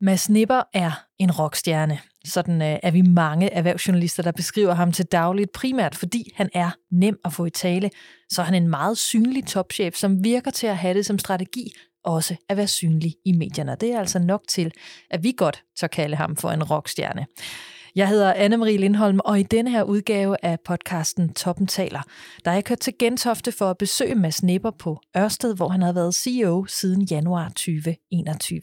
Mads Nipper er en rockstjerne. Sådan øh, er vi mange erhvervsjournalister, der beskriver ham til dagligt, primært fordi han er nem at få i tale. Så er han en meget synlig topchef, som virker til at have det som strategi også at være synlig i medierne. Det er altså nok til, at vi godt tør kalde ham for en rockstjerne. Jeg hedder Anne-Marie Lindholm, og i denne her udgave af podcasten Toppen taler, der er jeg kørt til Gentofte for at besøge Mads Nipper på Ørsted, hvor han har været CEO siden januar 2021.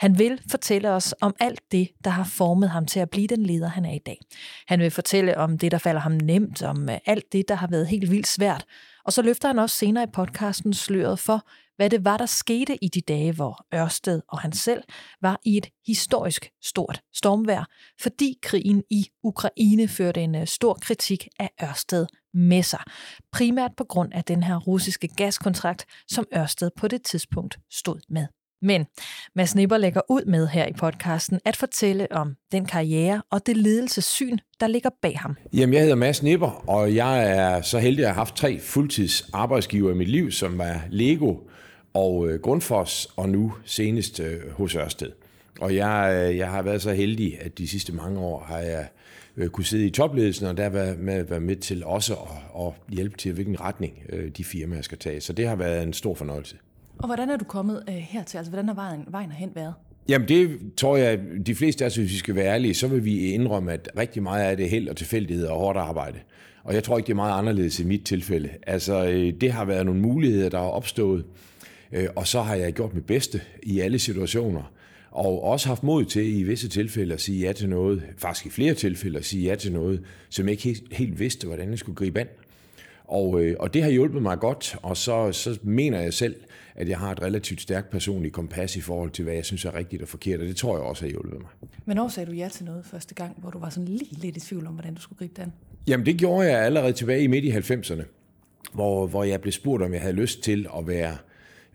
Han vil fortælle os om alt det, der har formet ham til at blive den leder, han er i dag. Han vil fortælle om det, der falder ham nemt, om alt det, der har været helt vildt svært. Og så løfter han også senere i podcasten sløret for, hvad det var, der skete i de dage, hvor Ørsted og han selv var i et historisk stort stormvær, fordi krigen i Ukraine førte en øh, stor kritik af Ørsted med sig. Primært på grund af den her russiske gaskontrakt, som Ørsted på det tidspunkt stod med. Men Mads Nipper lægger ud med her i podcasten at fortælle om den karriere og det ledelsessyn, der ligger bag ham. Jamen, jeg hedder Mads Nipper, og jeg er så heldig at have haft tre fuldtids arbejdsgiver i mit liv, som er Lego og øh, Grundfos, og nu senest øh, hos Ørsted. Og jeg, øh, jeg har været så heldig, at de sidste mange år har jeg kunne sidde i topledelsen, og der været med, været med til også at, at hjælpe til, hvilken retning de firmaer skal tage. Så det har været en stor fornøjelse. Og hvordan er du kommet øh, hertil? Altså, hvordan har vejen, vejen hen været? Jamen det tror jeg, de fleste af os, hvis vi skal være ærlige, så vil vi indrømme, at rigtig meget af det held og tilfældighed og hårdt arbejde. Og jeg tror ikke, det er meget anderledes i mit tilfælde. Altså, øh, det har været nogle muligheder, der er opstået, øh, og så har jeg gjort mit bedste i alle situationer. Og også haft mod til i visse tilfælde at sige ja til noget, faktisk i flere tilfælde at sige ja til noget, som jeg ikke helt, vidste, hvordan jeg skulle gribe an. Og, øh, og det har hjulpet mig godt, og så, så mener jeg selv, at jeg har et relativt stærkt personligt kompas i forhold til, hvad jeg synes er rigtigt og forkert, og det tror jeg også har hjulpet mig. Men også sagde du ja til noget første gang, hvor du var sådan lige lidt i tvivl om, hvordan du skulle gribe det an? Jamen det gjorde jeg allerede tilbage i midt i 90'erne, hvor, hvor jeg blev spurgt, om jeg havde lyst til at være,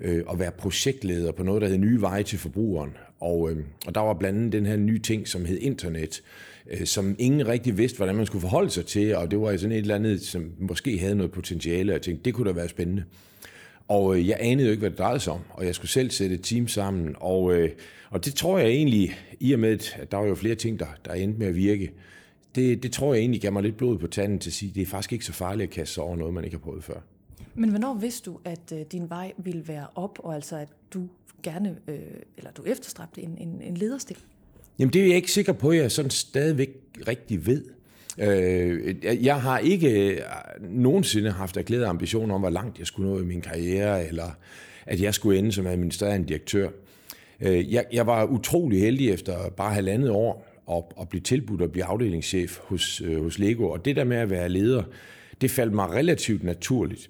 øh, at være projektleder på noget, der hed Nye Veje til Forbrugeren. Og, øh, og der var blandt andet den her nye ting, som hed internet, øh, som ingen rigtig vidste, hvordan man skulle forholde sig til, og det var sådan et eller andet, som måske havde noget potentiale, og jeg tænkte, det kunne da være spændende. Og øh, jeg anede jo ikke, hvad det drejede sig om, og jeg skulle selv sætte et team sammen, og, øh, og det tror jeg egentlig, i og med, at der var jo flere ting, der, der endte med at virke, det, det tror jeg egentlig gav mig lidt blod på tanden til at sige, at det er faktisk ikke så farligt at kaste sig over noget, man ikke har prøvet før. Men hvornår vidste du, at øh, din vej ville være op, og altså at du gerne, øh, eller du efterstræbte en, en, en lederstil? Jamen det er jeg ikke sikker på, at jeg sådan stadigvæk rigtig ved. Øh, jeg har ikke øh, nogensinde haft erklæret ambition om, hvor langt jeg skulle nå i min karriere, eller at jeg skulle ende som administrerende direktør. Øh, jeg, jeg var utrolig heldig efter bare halvandet år at, at blive tilbudt at blive afdelingschef hos, øh, hos Lego, og det der med at være leder, det faldt mig relativt naturligt.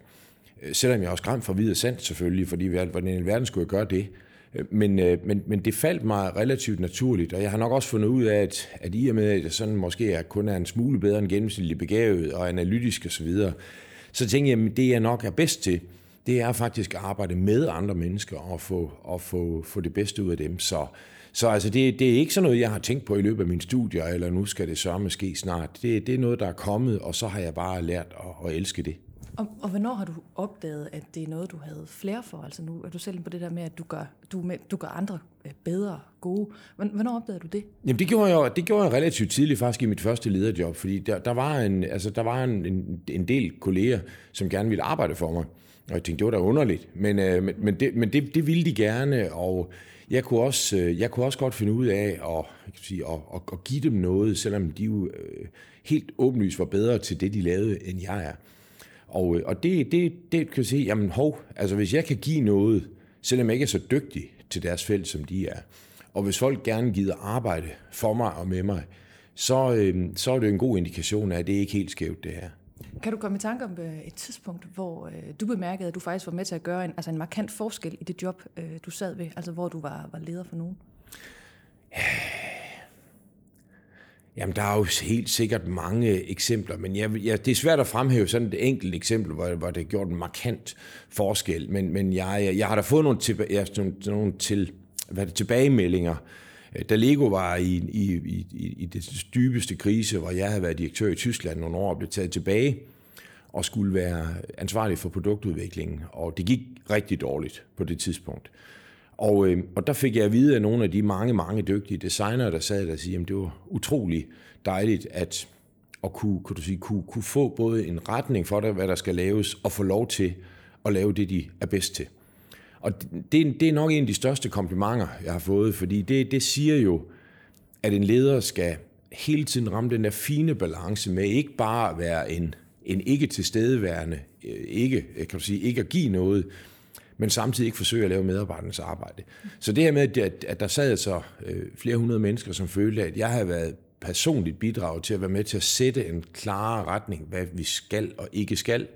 Øh, selvom jeg også skræmt for videre sandt selvfølgelig, fordi hvordan i verden skulle jeg gøre det? Øh, men, øh, men, men det faldt mig relativt naturligt, og jeg har nok også fundet ud af, at, at i og med, at jeg sådan måske er, kun er en smule bedre end gennemsnitlig begavet og analytisk osv., så, videre, så tænker jeg, at det jeg nok er bedst til, det er faktisk at arbejde med andre mennesker og få, og få, få det bedste ud af dem. Så, så altså det, det er ikke sådan noget, jeg har tænkt på i løbet af min studier, eller nu skal det sørme ske snart. Det, det er noget, der er kommet, og så har jeg bare lært at, at elske det. Og, og hvornår har du opdaget, at det er noget, du havde flere for? Altså nu er du selv på det der med, at du gør, du, med, du gør andre øh, bedre, gode. Hvornår opdagede du det? Jamen det gjorde, jeg, det gjorde jeg relativt tidligt faktisk i mit første lederjob, fordi der, der var, en, altså, der var en, en, en del kolleger, som gerne ville arbejde for mig. Og jeg tænkte, det var da underligt. Men, øh, men, men, det, men det, det ville de gerne, og jeg kunne også, øh, jeg kunne også godt finde ud af at, jeg kan sige, at, at, at give dem noget, selvom de jo øh, helt åbenlyst var bedre til det, de lavede, end jeg er. Og, øh, og det, det, det kan jeg sige, jamen hov, altså hvis jeg kan give noget, selvom jeg ikke er så dygtig til deres felt, som de er, og hvis folk gerne gider arbejde for mig og med mig, så, øh, så er det en god indikation af, at det ikke er helt skævt, det her. Kan du komme i tanke om øh, et tidspunkt, hvor øh, du bemærkede, at du faktisk var med til at gøre en, altså en markant forskel i det job, øh, du sad ved, altså hvor du var, var leder for nogen? Jamen, der er jo helt sikkert mange eksempler, men jeg, jeg, det er svært at fremhæve sådan et enkelt eksempel, hvor, hvor det har gjort en markant forskel. Men, men jeg, jeg har da fået nogle, tilba- jeg, nogle, nogle til, hvad det, tilbagemeldinger. Øh, da Lego var i, i, i, i det dybeste krise, hvor jeg havde været direktør i Tyskland nogle år og blev taget tilbage og skulle være ansvarlig for produktudviklingen. Og det gik rigtig dårligt på det tidspunkt. Og, øh, og der fik jeg at vide af nogle af de mange, mange dygtige designere, der sad der og sagde, at det var utrolig dejligt at, at kunne, kunne, du sige, kunne, kunne få både en retning for det, hvad der skal laves, og få lov til at lave det, de er bedst til. Og det, det er nok en af de største komplimenter, jeg har fået, fordi det, det siger jo, at en leder skal hele tiden ramme den der fine balance med ikke bare at være en, en ikke tilstedeværende, øh, ikke, kan du sige, ikke at give noget, men samtidig ikke forsøge at lave medarbejdernes arbejde. Så det her med, at, at der sad så øh, flere hundrede mennesker, som følte, at jeg havde været personligt bidrag til at være med til at sætte en klar retning, hvad vi skal og ikke skal,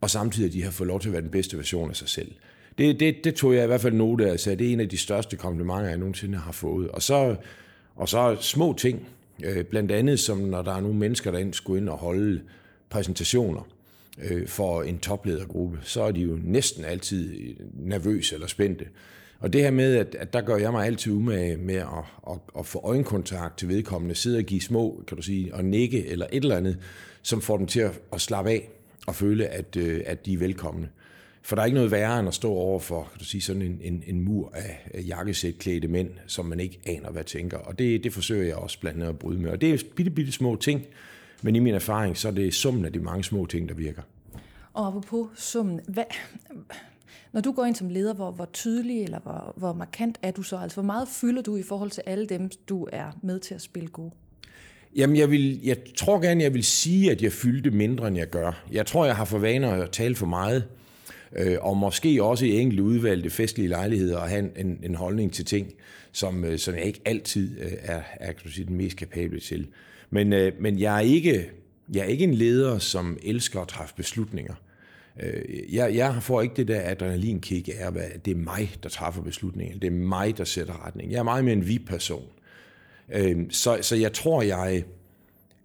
og samtidig at de har fået lov til at være den bedste version af sig selv. Det, det, det tog jeg i hvert fald note af, så det er en af de største komplimenter, jeg nogensinde har fået. Og så, og så små ting, øh, blandt andet som når der er nogle mennesker, der skulle ind og holde præsentationer øh, for en topledergruppe, så er de jo næsten altid øh, nervøse eller spændte. Og det her med, at, at der gør jeg mig altid umage med at, at, at få øjenkontakt til vedkommende, sidde og give små, kan du sige, og nikke eller et eller andet, som får dem til at, at slappe af og føle, at, øh, at de er velkomne. For der er ikke noget værre end at stå over for kan du sige, sådan en, en, en mur af, jakkesætklædte mænd, som man ikke aner, hvad tænker. Og det, det forsøger jeg også blandt andet at bryde med. Og det er bitte, bitte små ting, men i min erfaring, så er det summen af de mange små ting, der virker. Og på summen, hvad, når du går ind som leder, hvor, hvor tydelig eller hvor, hvor markant er du så? Altså, hvor meget fylder du i forhold til alle dem, du er med til at spille gode? Jamen, jeg, vil, jeg tror gerne, jeg vil sige, at jeg fyldte mindre, end jeg gør. Jeg tror, jeg har for vaner at tale for meget, øh, og måske også i enkelte udvalgte festlige lejligheder at have en, en holdning til ting, som, øh, som jeg ikke altid øh, er, er kan du sige, den mest kapable til. Men, øh, men jeg, er ikke, jeg er ikke en leder, som elsker at træffe beslutninger. Øh, jeg, jeg får ikke det der adrenalinkick af, at det er mig, der træffer beslutningen. Det er mig, der sætter retning. Jeg er meget mere en vi-person. Øh, så, så jeg tror, jeg,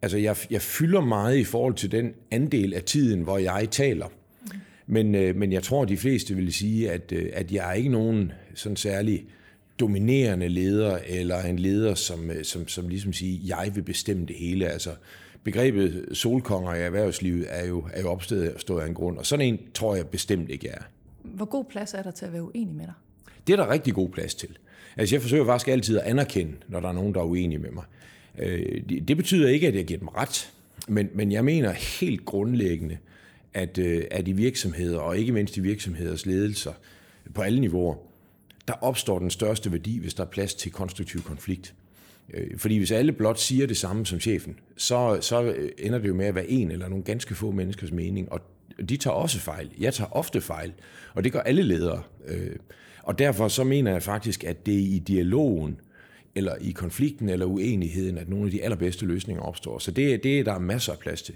altså jeg, jeg fylder meget i forhold til den andel af tiden, hvor jeg taler. Men, øh, men jeg tror, de fleste vil sige, at, at jeg er ikke nogen sådan særlig dominerende leder, eller en leder, som, som, som ligesom siger, jeg vil bestemme det hele. Altså, begrebet solkonger i erhvervslivet er jo, er jo opstået af en grund, og sådan en tror jeg bestemt ikke er. Hvor god plads er der til at være uenig med dig? Det er der rigtig god plads til. Altså jeg forsøger faktisk altid at anerkende, når der er nogen, der er uenige med mig. Øh, det betyder ikke, at jeg giver dem ret, men, men jeg mener helt grundlæggende, at, øh, at i virksomheder, og ikke mindst i virksomheders ledelser på alle niveauer, der opstår den største værdi, hvis der er plads til konstruktiv konflikt. Øh, fordi hvis alle blot siger det samme som chefen, så, så øh, ender det jo med at være en eller nogle ganske få menneskers mening, og de tager også fejl. Jeg tager ofte fejl, og det gør alle ledere. Øh, og derfor så mener jeg faktisk, at det er i dialogen, eller i konflikten eller uenigheden, at nogle af de allerbedste løsninger opstår. Så det, det er der masser af plads til.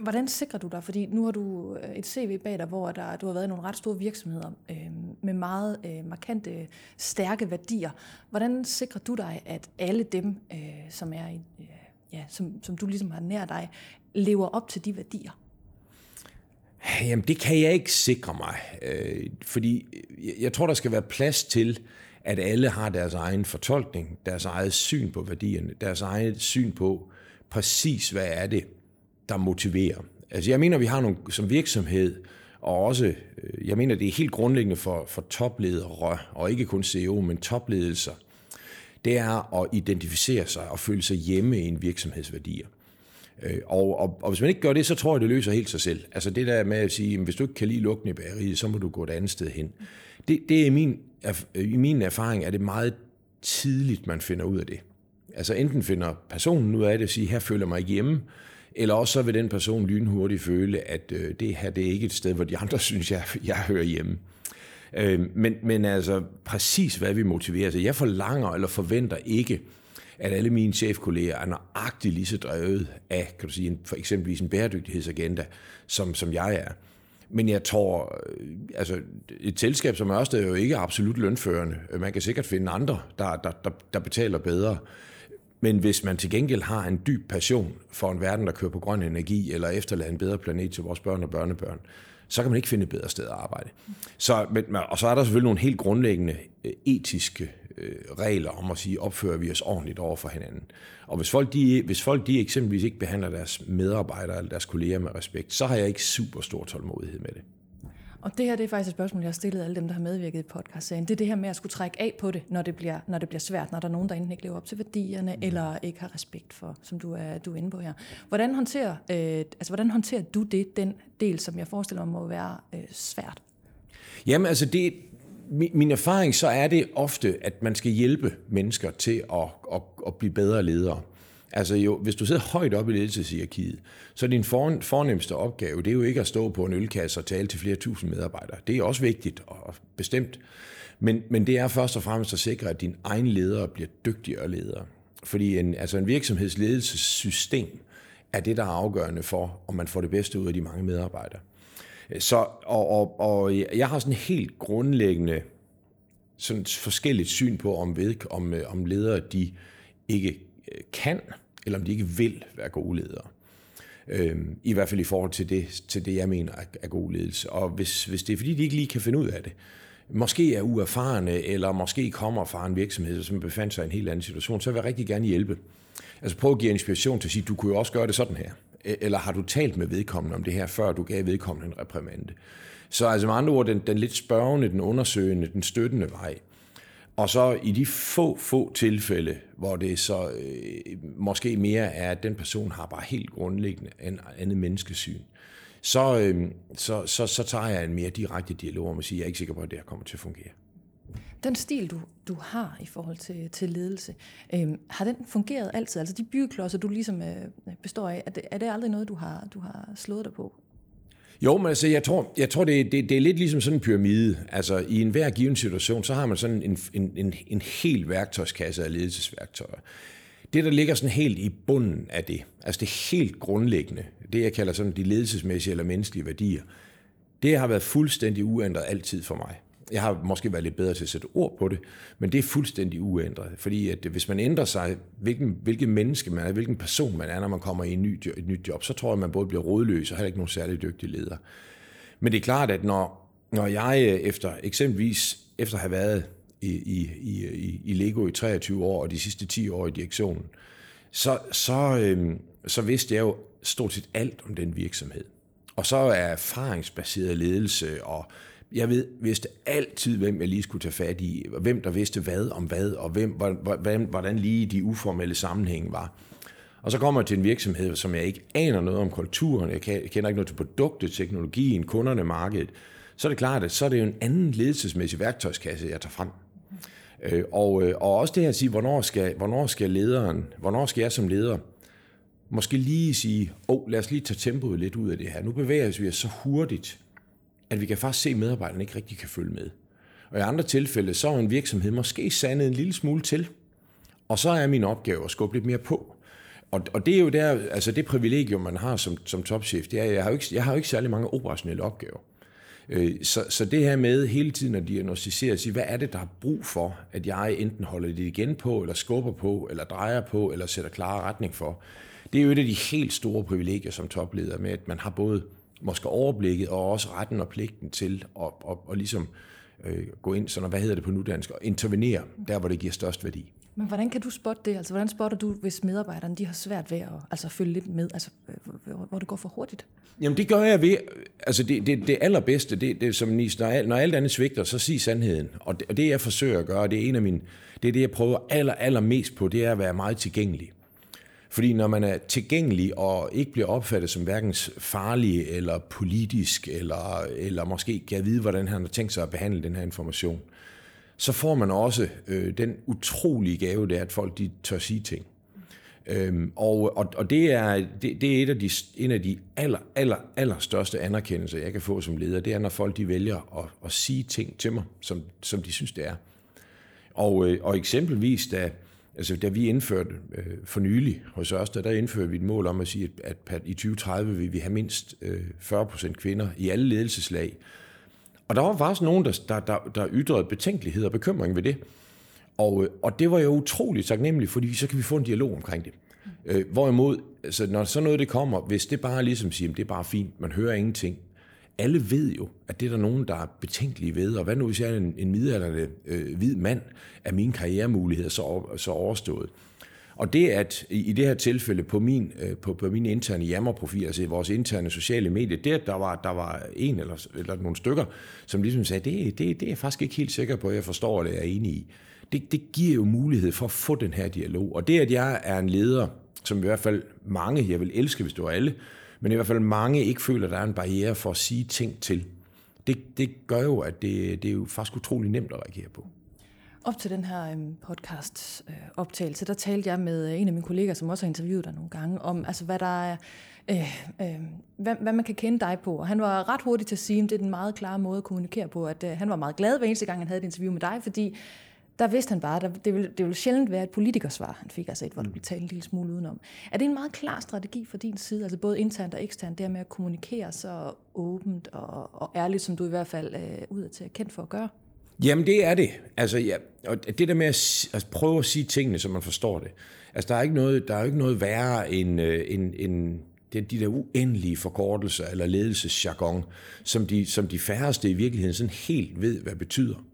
Hvordan sikrer du dig? Fordi nu har du øh, et CV bag dig, hvor der, du har været i nogle ret store virksomheder øh, med meget øh, markante, stærke værdier. Hvordan sikrer du dig, at alle dem, øh, som er i, øh, ja, som, som du ligesom har nær dig, lever op til de værdier? Jamen, det kan jeg ikke sikre mig. Øh, fordi jeg tror, der skal være plads til, at alle har deres egen fortolkning, deres eget syn på værdierne, deres eget syn på præcis, hvad er det, der motiverer. Altså jeg mener, vi har nogle som virksomhed, og også, øh, jeg mener, det er helt grundlæggende for, for topledere, og ikke kun CEO, men topledelser, det er at identificere sig og føle sig hjemme i en virksomhedsværdier. Øh, og, og, og hvis man ikke gør det, så tror jeg, det løser helt sig selv. Altså det der med at sige, at hvis du ikke kan lide lugten i bageriet, så må du gå et andet sted hen. Det, det er i min, i min erfaring, er det meget tidligt, man finder ud af det. Altså enten finder personen ud af det og siger, her føler jeg mig ikke hjemme, eller også så vil den person lynhurtigt føle, at øh, det her det er ikke et sted, hvor de andre synes, jeg, jeg hører hjemme. Øh, men, men altså præcis hvad vi motiverer. Så jeg forlanger eller forventer ikke, at alle mine chefkolleger er nøjagtigt lige så drevet af, kan du sige, en, for eksempelvis en bæredygtighedsagenda, som, som jeg er. Men jeg tror, øh, altså et selskab som Ørsted er jo ikke absolut lønførende. Man kan sikkert finde andre, der, der, der, der betaler bedre. Men hvis man til gengæld har en dyb passion for en verden, der kører på grøn energi, eller efterlader en bedre planet til vores børn og børnebørn, så kan man ikke finde et bedre sted at arbejde. Så, men, og så er der selvfølgelig nogle helt grundlæggende øh, etiske øh, regler om at sige, opfører vi os ordentligt over for hinanden. Og hvis folk, de, hvis folk de eksempelvis ikke behandler deres medarbejdere eller deres kolleger med respekt, så har jeg ikke super stor tålmodighed med det. Og det her det er faktisk et spørgsmål, jeg har stillet alle dem, der har medvirket i podcastserien. Det er det her med at skulle trække af på det, når det bliver, når det bliver svært, når der er nogen, der enten ikke lever op til værdierne, mm. eller ikke har respekt for, som du er, du er inde på her. Hvordan håndterer, øh, altså, hvordan håndterer du det, den del, som jeg forestiller mig må være øh, svært? Jamen altså, det, min, min erfaring så er det ofte, at man skal hjælpe mennesker til at, at, at blive bedre ledere. Altså jo, hvis du sidder højt oppe i ledelseshierarkiet, så er din for, fornemmeste opgave, det er jo ikke at stå på en ølkasse og tale til flere tusind medarbejdere. Det er også vigtigt og bestemt. Men, men det er først og fremmest at sikre, at din egen ledere bliver dygtigere ledere. Fordi en, altså en virksomhedsledelsessystem er det, der er afgørende for, om man får det bedste ud af de mange medarbejdere. Så, og, og, og jeg har sådan helt grundlæggende sådan forskelligt syn på, om, ved, om, øh, om ledere de ikke øh, kan, eller om de ikke vil være gode ledere. Øhm, I hvert fald i forhold til det, til det jeg mener er, god ledelse. Og hvis, hvis det er fordi, de ikke lige kan finde ud af det, måske er uerfarne, eller måske kommer fra en virksomhed, som befandt sig i en helt anden situation, så vil jeg rigtig gerne hjælpe. Altså prøv at give inspiration til at sige, du kunne jo også gøre det sådan her. E, eller har du talt med vedkommende om det her, før du gav vedkommende en reprimande? Så altså med andre ord, den, den lidt spørgende, den undersøgende, den støttende vej. Og så i de få, få tilfælde, hvor det så øh, måske mere er, at den person har bare helt grundlæggende en andet menneskesyn, så, øh, så, så, så tager jeg en mere direkte dialog om at sige, at jeg er ikke sikker på, at det her kommer til at fungere. Den stil, du, du har i forhold til, til ledelse, øh, har den fungeret altid? Altså de byggeklodser, du ligesom øh, består af, er det, er det aldrig noget, du har, du har slået dig på? Jo, men altså, jeg tror, jeg tror det, det, det er lidt ligesom sådan en pyramide. Altså, i enhver given situation, så har man sådan en, en, en, en hel værktøjskasse af ledelsesværktøjer. Det, der ligger sådan helt i bunden af det, altså det helt grundlæggende, det jeg kalder sådan de ledelsesmæssige eller menneskelige værdier, det har været fuldstændig uændret altid for mig. Jeg har måske været lidt bedre til at sætte ord på det, men det er fuldstændig uændret. Fordi at hvis man ændrer sig, hvilken, hvilken menneske man er, hvilken person man er, når man kommer i en ny, et nyt job, så tror jeg, at man både bliver rådløs og heller ikke nogen særlig dygtig leder. Men det er klart, at når, når jeg øh, efter eksempelvis efter at have været i, i, i, i Lego i 23 år og de sidste 10 år i direktionen, så, så, øh, så vidste jeg jo stort set alt om den virksomhed. Og så er erfaringsbaseret ledelse og jeg ved, vidste altid, hvem jeg lige skulle tage fat i, hvem der vidste hvad om hvad, og hvem, hvordan, hvordan lige de uformelle sammenhænge var. Og så kommer jeg til en virksomhed, som jeg ikke aner noget om kulturen, jeg kender ikke noget til produktet, teknologien, kunderne, markedet. Så er det klart, at så er det jo en anden ledelsesmæssig værktøjskasse, jeg tager frem. Øh, og, øh, og også det her at sige, hvornår skal, hvornår skal lederen, hvornår skal jeg som leder måske lige sige, åh, oh, lad os lige tage tempoet lidt ud af det her. Nu bevæger vi os så hurtigt, at vi kan faktisk se, at medarbejderne ikke rigtig kan følge med. Og i andre tilfælde, så er en virksomhed måske sandet en lille smule til, og så er min opgave at skubbe lidt mere på. Og, og det er jo der, altså det privilegium, man har som, som topchef, det er, jeg har jo ikke, jeg har jo ikke særlig mange operationelle opgaver. Øh, så, så det her med hele tiden at diagnostisere og sige, hvad er det, der er brug for, at jeg enten holder det igen på, eller skubber på, eller drejer på, eller sætter klare retning for, det er jo et af de helt store privilegier som topleder med, at man har både måske overblikket og også retten og pligten til at, at, at ligesom øh, gå ind, sådan, hvad hedder det på nudansk, og intervenere der, hvor det giver størst værdi. Men hvordan kan du spotte det? Altså, hvordan spotter du, hvis medarbejderne de har svært ved at altså, følge lidt med, altså, hvor det går for hurtigt? Jamen det gør jeg ved, altså det, det, det allerbedste, det, det som når, når alt andet svigter, så sig sandheden. Og det, og det jeg forsøger at gøre, det er en af mine, det er det jeg prøver aller, allermest på, det er at være meget tilgængelig. Fordi når man er tilgængelig og ikke bliver opfattet som hverken farlig eller politisk, eller, eller måske kan vide, hvordan han har tænkt sig at behandle den her information, så får man også øh, den utrolige gave, det er, at folk de tør sige ting. Øhm, og, og, og det er, det, det er et af de, en af de aller, aller, aller største anerkendelser, jeg kan få som leder, det er, når folk de vælger at, at sige ting til mig, som, som de synes, det er. Og, øh, og eksempelvis, da, Altså, da vi indførte øh, for nylig hos Ørsted, der indførte vi et mål om at sige, at, at i 2030 vil vi have mindst øh, 40 procent kvinder i alle ledelseslag. Og der var faktisk nogen, der, der, der, der ytrede betænkelighed og bekymring ved det. Og, øh, og det var jo utroligt taknemmeligt, fordi så kan vi få en dialog omkring det. Øh, hvorimod, altså, når sådan noget det kommer, hvis det bare ligesom siger, at det er bare fint, man hører ingenting, alle ved jo, at det er der nogen, der er betænkelige ved, og hvad nu hvis jeg er en, en midalderne øh, hvid mand, er mine karrieremuligheder så, så overstået. Og det at i det her tilfælde på min, øh, på, på min interne jammerprofil, altså vores interne sociale medier, der, der var, der var en eller, eller nogle stykker, som ligesom sagde, det, det, det er jeg faktisk ikke helt sikker på, at jeg forstår, eller er enig i. Det, det giver jo mulighed for at få den her dialog. Og det, at jeg er en leder, som i hvert fald mange, jeg vil elske, hvis det var alle, men i hvert fald mange ikke føler, at der er en barriere for at sige ting til. Det, det gør jo, at det, det er jo faktisk utrolig nemt at reagere på. Op til den her øhm, podcast øh, optagelse, der talte jeg med øh, en af mine kolleger, som også har interviewet dig nogle gange, om altså, hvad der er, øh, øh, hvad, hvad man kan kende dig på. Og han var ret hurtig til at sige, at det er den meget klare måde at kommunikere på, at øh, han var meget glad hver eneste gang, han havde et interview med dig, fordi der vidste han bare, at det ville, det ville sjældent være et politikersvar, han fik, altså et, hvor der blev talt en lille smule udenom. Er det en meget klar strategi fra din side, altså både internt og eksternt, det med at kommunikere så åbent og, og ærligt, som du i hvert fald øh, ud til er kendt for at gøre? Jamen det er det. Altså, ja, og det der med at, at altså prøve at sige tingene, så man forstår det. Altså der er ikke noget, der er ikke noget værre end, øh, end, end det de der uendelige forkortelser eller ledelsesjargon, som de, som de færreste i virkeligheden sådan helt ved, hvad betyder.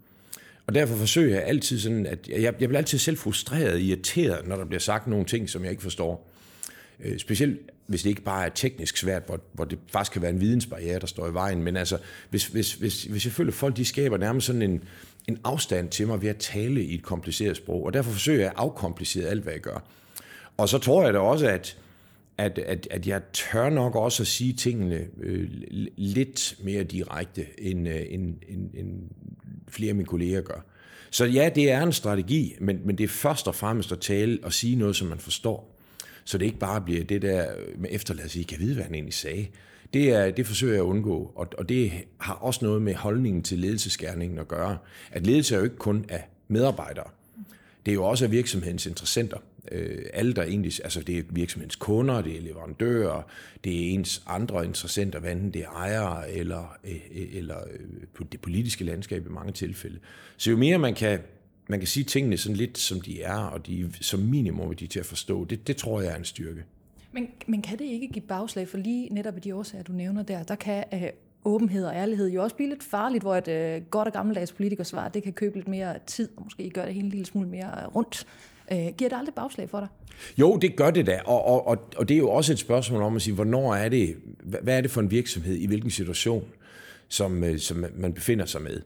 Og derfor forsøger jeg altid sådan, at jeg, jeg bliver altid selv frustreret, irriteret, når der bliver sagt nogle ting, som jeg ikke forstår. Øh, specielt hvis det ikke bare er teknisk svært, hvor, hvor det faktisk kan være en vidensbarriere, der står i vejen. Men altså, hvis, hvis, hvis, hvis jeg føler, at folk de skaber nærmest sådan en, en afstand til mig ved at tale i et kompliceret sprog, og derfor forsøger jeg at afkomplicere alt, hvad jeg gør. Og så tror jeg da også, at, at, at, at jeg tør nok også at sige tingene øh, lidt mere direkte, end, øh, end, end, end flere af mine kolleger gør. Så ja, det er en strategi, men, men det er først og fremmest at tale og sige noget, som man forstår. Så det ikke bare bliver det der med efterladelse, I kan vide, hvad han egentlig sagde. Det, er, det forsøger jeg at undgå, og, og det har også noget med holdningen til ledelsesgærningen at gøre. At ledelse er jo ikke kun af medarbejdere. Det er jo også af virksomhedens interessenter. Øh, alle der egentlig, altså det er virksomhedens kunder, det er leverandører, det er ens andre interessenter, hvad enten det er ejere eller, øh, eller øh, på det politiske landskab i mange tilfælde. Så jo mere man kan man kan sige tingene sådan lidt, som de er, og de som minimum er de til at forstå. Det, det tror jeg er en styrke. Men, men kan det ikke give bagslag for lige netop af de årsager, du nævner der? Der kan øh, åbenhed og ærlighed jo også blive lidt farligt, hvor et øh, godt og gammeldags politikersvar, det kan købe lidt mere tid, og måske gøre det hele en lille smule mere øh, rundt. Øh, giver det aldrig bagslag for dig? Jo, det gør det da, og, og, og, og det er jo også et spørgsmål om at sige, hvornår er det, hvad er det for en virksomhed, i hvilken situation, som, øh, som man befinder sig med.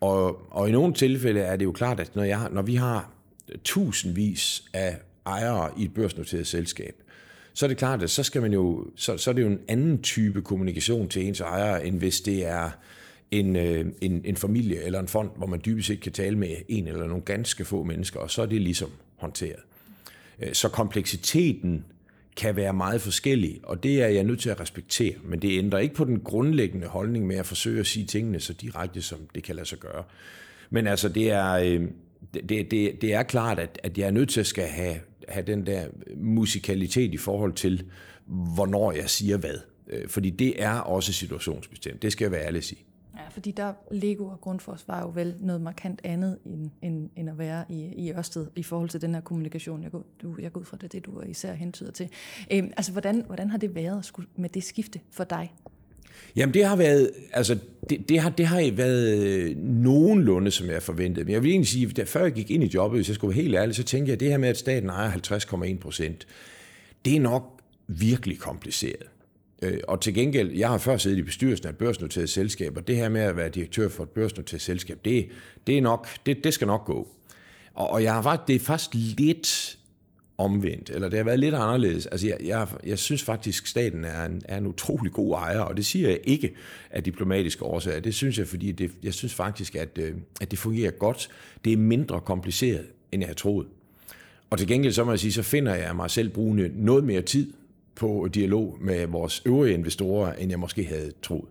Og, og i nogle tilfælde er det jo klart, at når, jeg, når vi har tusindvis af ejere i et børsnoteret selskab, så er det klart, at så, skal man jo, så, så er det jo en anden type kommunikation til ens ejere, end hvis det er en, øh, en, en familie eller en fond, hvor man dybest set kan tale med en eller nogle ganske få mennesker, og så er det ligesom håndteret. Øh, så kompleksiteten kan være meget forskellig, og det er jeg nødt til at respektere. Men det ændrer ikke på den grundlæggende holdning med at forsøge at sige tingene så direkte, som det kan lade sig gøre. Men altså, det er, øh, det, det, det er klart, at, at jeg er nødt til at skal have, have den der musikalitet i forhold til, hvornår jeg siger hvad. Øh, fordi det er også situationsbestemt. Det skal jeg være ærlig at sige. Ja, fordi der Lego og Grundfos var jo vel noget markant andet end, end, end at være i, i Ørsted i forhold til den her kommunikation. Jeg går, du, jeg går ud fra det, det du især hentyder til. Øhm, altså, hvordan, hvordan har det været med det skifte for dig? Jamen det har været, altså det, det, har, det har været øh, nogenlunde, som jeg forventede. Men jeg vil egentlig sige, at før jeg gik ind i jobbet, hvis jeg skulle være helt ærlig, så tænkte jeg, at det her med, at staten ejer 50,1 procent, det er nok virkelig kompliceret. Øh, og til gengæld, jeg har før siddet i bestyrelsen af et børsnoteret selskab, og det her med at være direktør for et børsnoteret selskab, det, det, er nok, det, det skal nok gå. Og, og jeg har faktisk, det er faktisk lidt omvendt, eller det har været lidt anderledes. Altså jeg, jeg, jeg synes faktisk, staten er en, er en utrolig god ejer, og det siger jeg ikke af diplomatiske årsager. Det synes jeg, fordi det, jeg synes faktisk, at, øh, at det fungerer godt. Det er mindre kompliceret, end jeg havde troet. Og til gengæld, så må jeg sige, så finder jeg mig selv brugende noget mere tid på dialog med vores øvrige investorer, end jeg måske havde troet.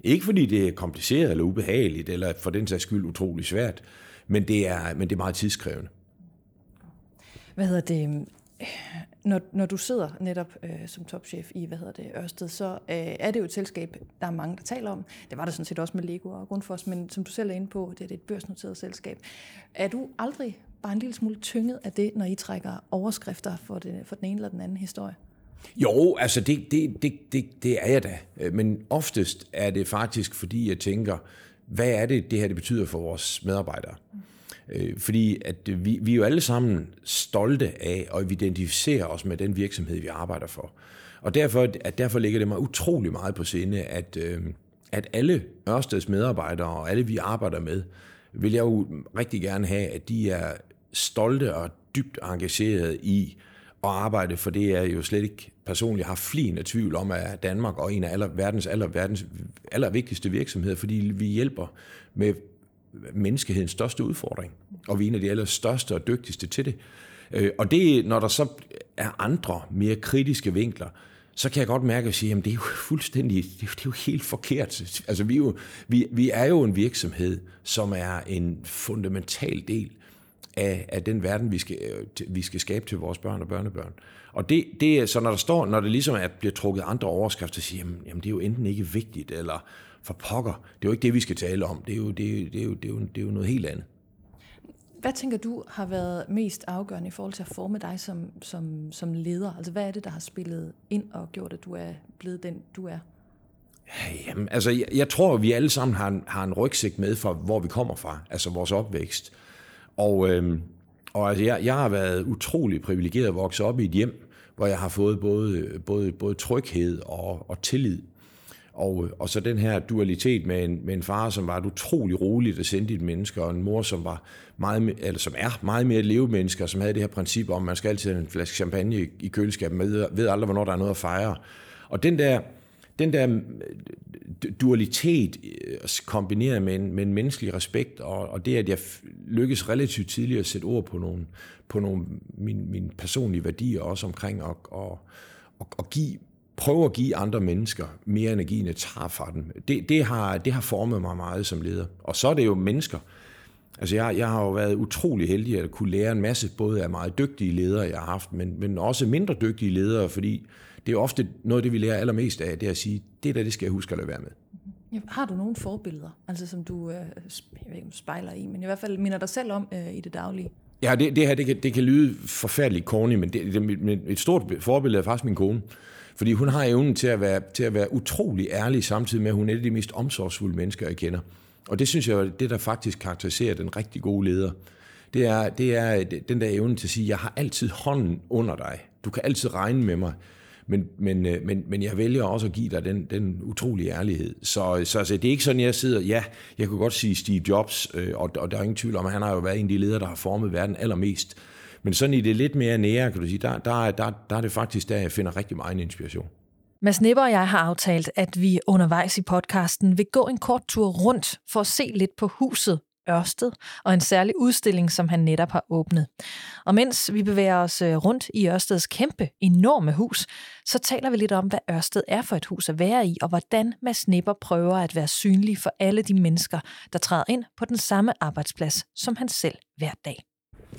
Ikke fordi det er kompliceret eller ubehageligt, eller for den sags skyld utrolig svært, men det er, men det er meget tidskrævende. Hvad hedder det? Øhm, når, når du sidder netop øh, som topchef i hvad hedder det, Ørsted, så øh, er det jo et selskab, der er mange, der taler om. Det var der sådan set også med Lego og Grundfos, men som du selv er inde på, det er et børsnoteret selskab. Er du aldrig bare en lille smule tynget af det, når I trækker overskrifter for, det, for den ene eller den anden historie? Jo, altså det, det, det, det, det er jeg da. Øh, men oftest er det faktisk, fordi jeg tænker, hvad er det, det her det betyder for vores medarbejdere? Øh, fordi at vi, vi er jo alle sammen stolte af at identificere os med den virksomhed, vi arbejder for. Og derfor, at derfor ligger det mig utrolig meget på sinde, at, øh, at alle Ørsteds medarbejdere og alle vi arbejder med, vil jeg jo rigtig gerne have, at de er stolte og dybt engageret i at arbejde, for det er jo slet ikke personligt har flin af tvivl om, at Danmark og en af aller, verdens aller, verdens aller vigtigste virksomheder, fordi vi hjælper med menneskehedens største udfordring, og vi er en af de allerstørste og dygtigste til det. Øh, og det, når der så er andre mere kritiske vinkler, så kan jeg godt mærke at sige, at det er jo fuldstændig, det er jo, helt forkert. Altså, vi er, jo, vi, vi er jo en virksomhed, som er en fundamental del af, af den verden, vi skal, vi skal skabe til vores børn og børnebørn. Og det, det så, når der står, når det ligesom er, bliver trukket andre overskrifter, så siger jamen, jamen, det er jo enten ikke vigtigt, eller for pokker, det er jo ikke det, vi skal tale om. Det er jo, det det er jo, det er jo, det er jo noget helt andet. Hvad tænker du har været mest afgørende i forhold til at forme dig som, som, som leder? Altså hvad er det, der har spillet ind og gjort, at du er blevet den, du er? Jamen, altså, jeg, jeg tror, at vi alle sammen har en, har en rygsæk med fra, hvor vi kommer fra, altså vores opvækst. Og, øh, og altså, jeg, jeg har været utrolig privilegeret at vokse op i et hjem, hvor jeg har fået både, både, både tryghed og, og tillid. Og, og så den her dualitet med en, med en far, som var et utrolig roligt og sindigt menneske, og en mor, som, var meget, eller som er meget mere levemenneske, og som havde det her princip om, at man skal altid have en flaske champagne i køleskabet, med ved aldrig, hvornår der er noget at fejre. Og den der, den der øh, dualitet øh, kombineret med en, med en menneskelig respekt, og, og det, at jeg lykkes relativt tidligt at sætte ord på nogle, på nogle min, min personlige værdier, også omkring at, at, at, at give prøve at give andre mennesker mere energi, end jeg tager fra dem. Det, det, har, det har formet mig meget som leder. Og så er det jo mennesker. Altså jeg, jeg har jo været utrolig heldig at kunne lære en masse, både af meget dygtige ledere, jeg har haft, men, men også mindre dygtige ledere, fordi det er ofte noget af det, vi lærer allermest af, det er at sige, det der, det skal jeg huske at lade være med. Ja, har du nogle forbilleder, altså som du øh, jeg ikke, spejler i, men i hvert fald minder dig selv om øh, i det daglige? Ja, det, det her, det kan, det kan lyde forfærdeligt corny, men det, det, et stort forbillede er faktisk min kone. Fordi hun har evnen til at, være, til at være utrolig ærlig, samtidig med, at hun er et af de mest omsorgsfulde mennesker, jeg kender. Og det synes jeg er det, der faktisk karakteriserer den rigtig gode leder. Det er, det er den der evne til at sige, jeg har altid hånden under dig. Du kan altid regne med mig. Men, men, øh, men, men jeg vælger også at give dig den, den utrolige ærlighed. Så, så altså, det er ikke sådan, jeg sidder, ja, jeg kunne godt sige Steve Jobs, øh, og, og der er ingen tvivl om, at han har jo været en af de ledere, der har formet verden allermest. Men sådan i det lidt mere nære, kan du sige, der, der, der, der er det faktisk der, jeg finder rigtig meget inspiration. Mads Nipper og jeg har aftalt, at vi undervejs i podcasten vil gå en kort tur rundt for at se lidt på huset Ørsted og en særlig udstilling, som han netop har åbnet. Og mens vi bevæger os øh, rundt i Ørsteds kæmpe, enorme hus, så taler vi lidt om, hvad Ørsted er for et hus at være i, og hvordan Mads Nipper prøver at være synlig for alle de mennesker, der træder ind på den samme arbejdsplads som han selv hver dag.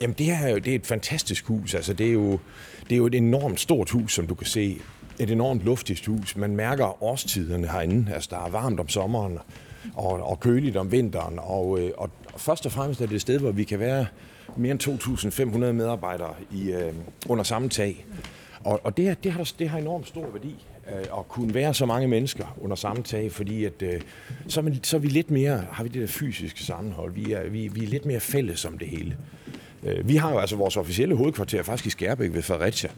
Jamen det her er jo det er et fantastisk hus. Altså, det, er jo, det er jo et enormt stort hus, som du kan se. Et enormt luftigt hus. Man mærker årstiderne herinde. Altså der er varmt om sommeren og, og køligt om vinteren. Og, øh, og, og først og fremmest er det et sted, hvor vi kan være mere end 2.500 medarbejdere i, øh, under samme tag. Og, og det, det, har, det har enormt stor værdi øh, at kunne være så mange mennesker under samme tag, fordi at, øh, så, er man, så er vi lidt mere, har vi det der fysiske sammenhold. Vi er, vi, vi er lidt mere fælles om det hele. Øh, vi har jo altså vores officielle hovedkvarter faktisk i Skærbæk ved Fredericia.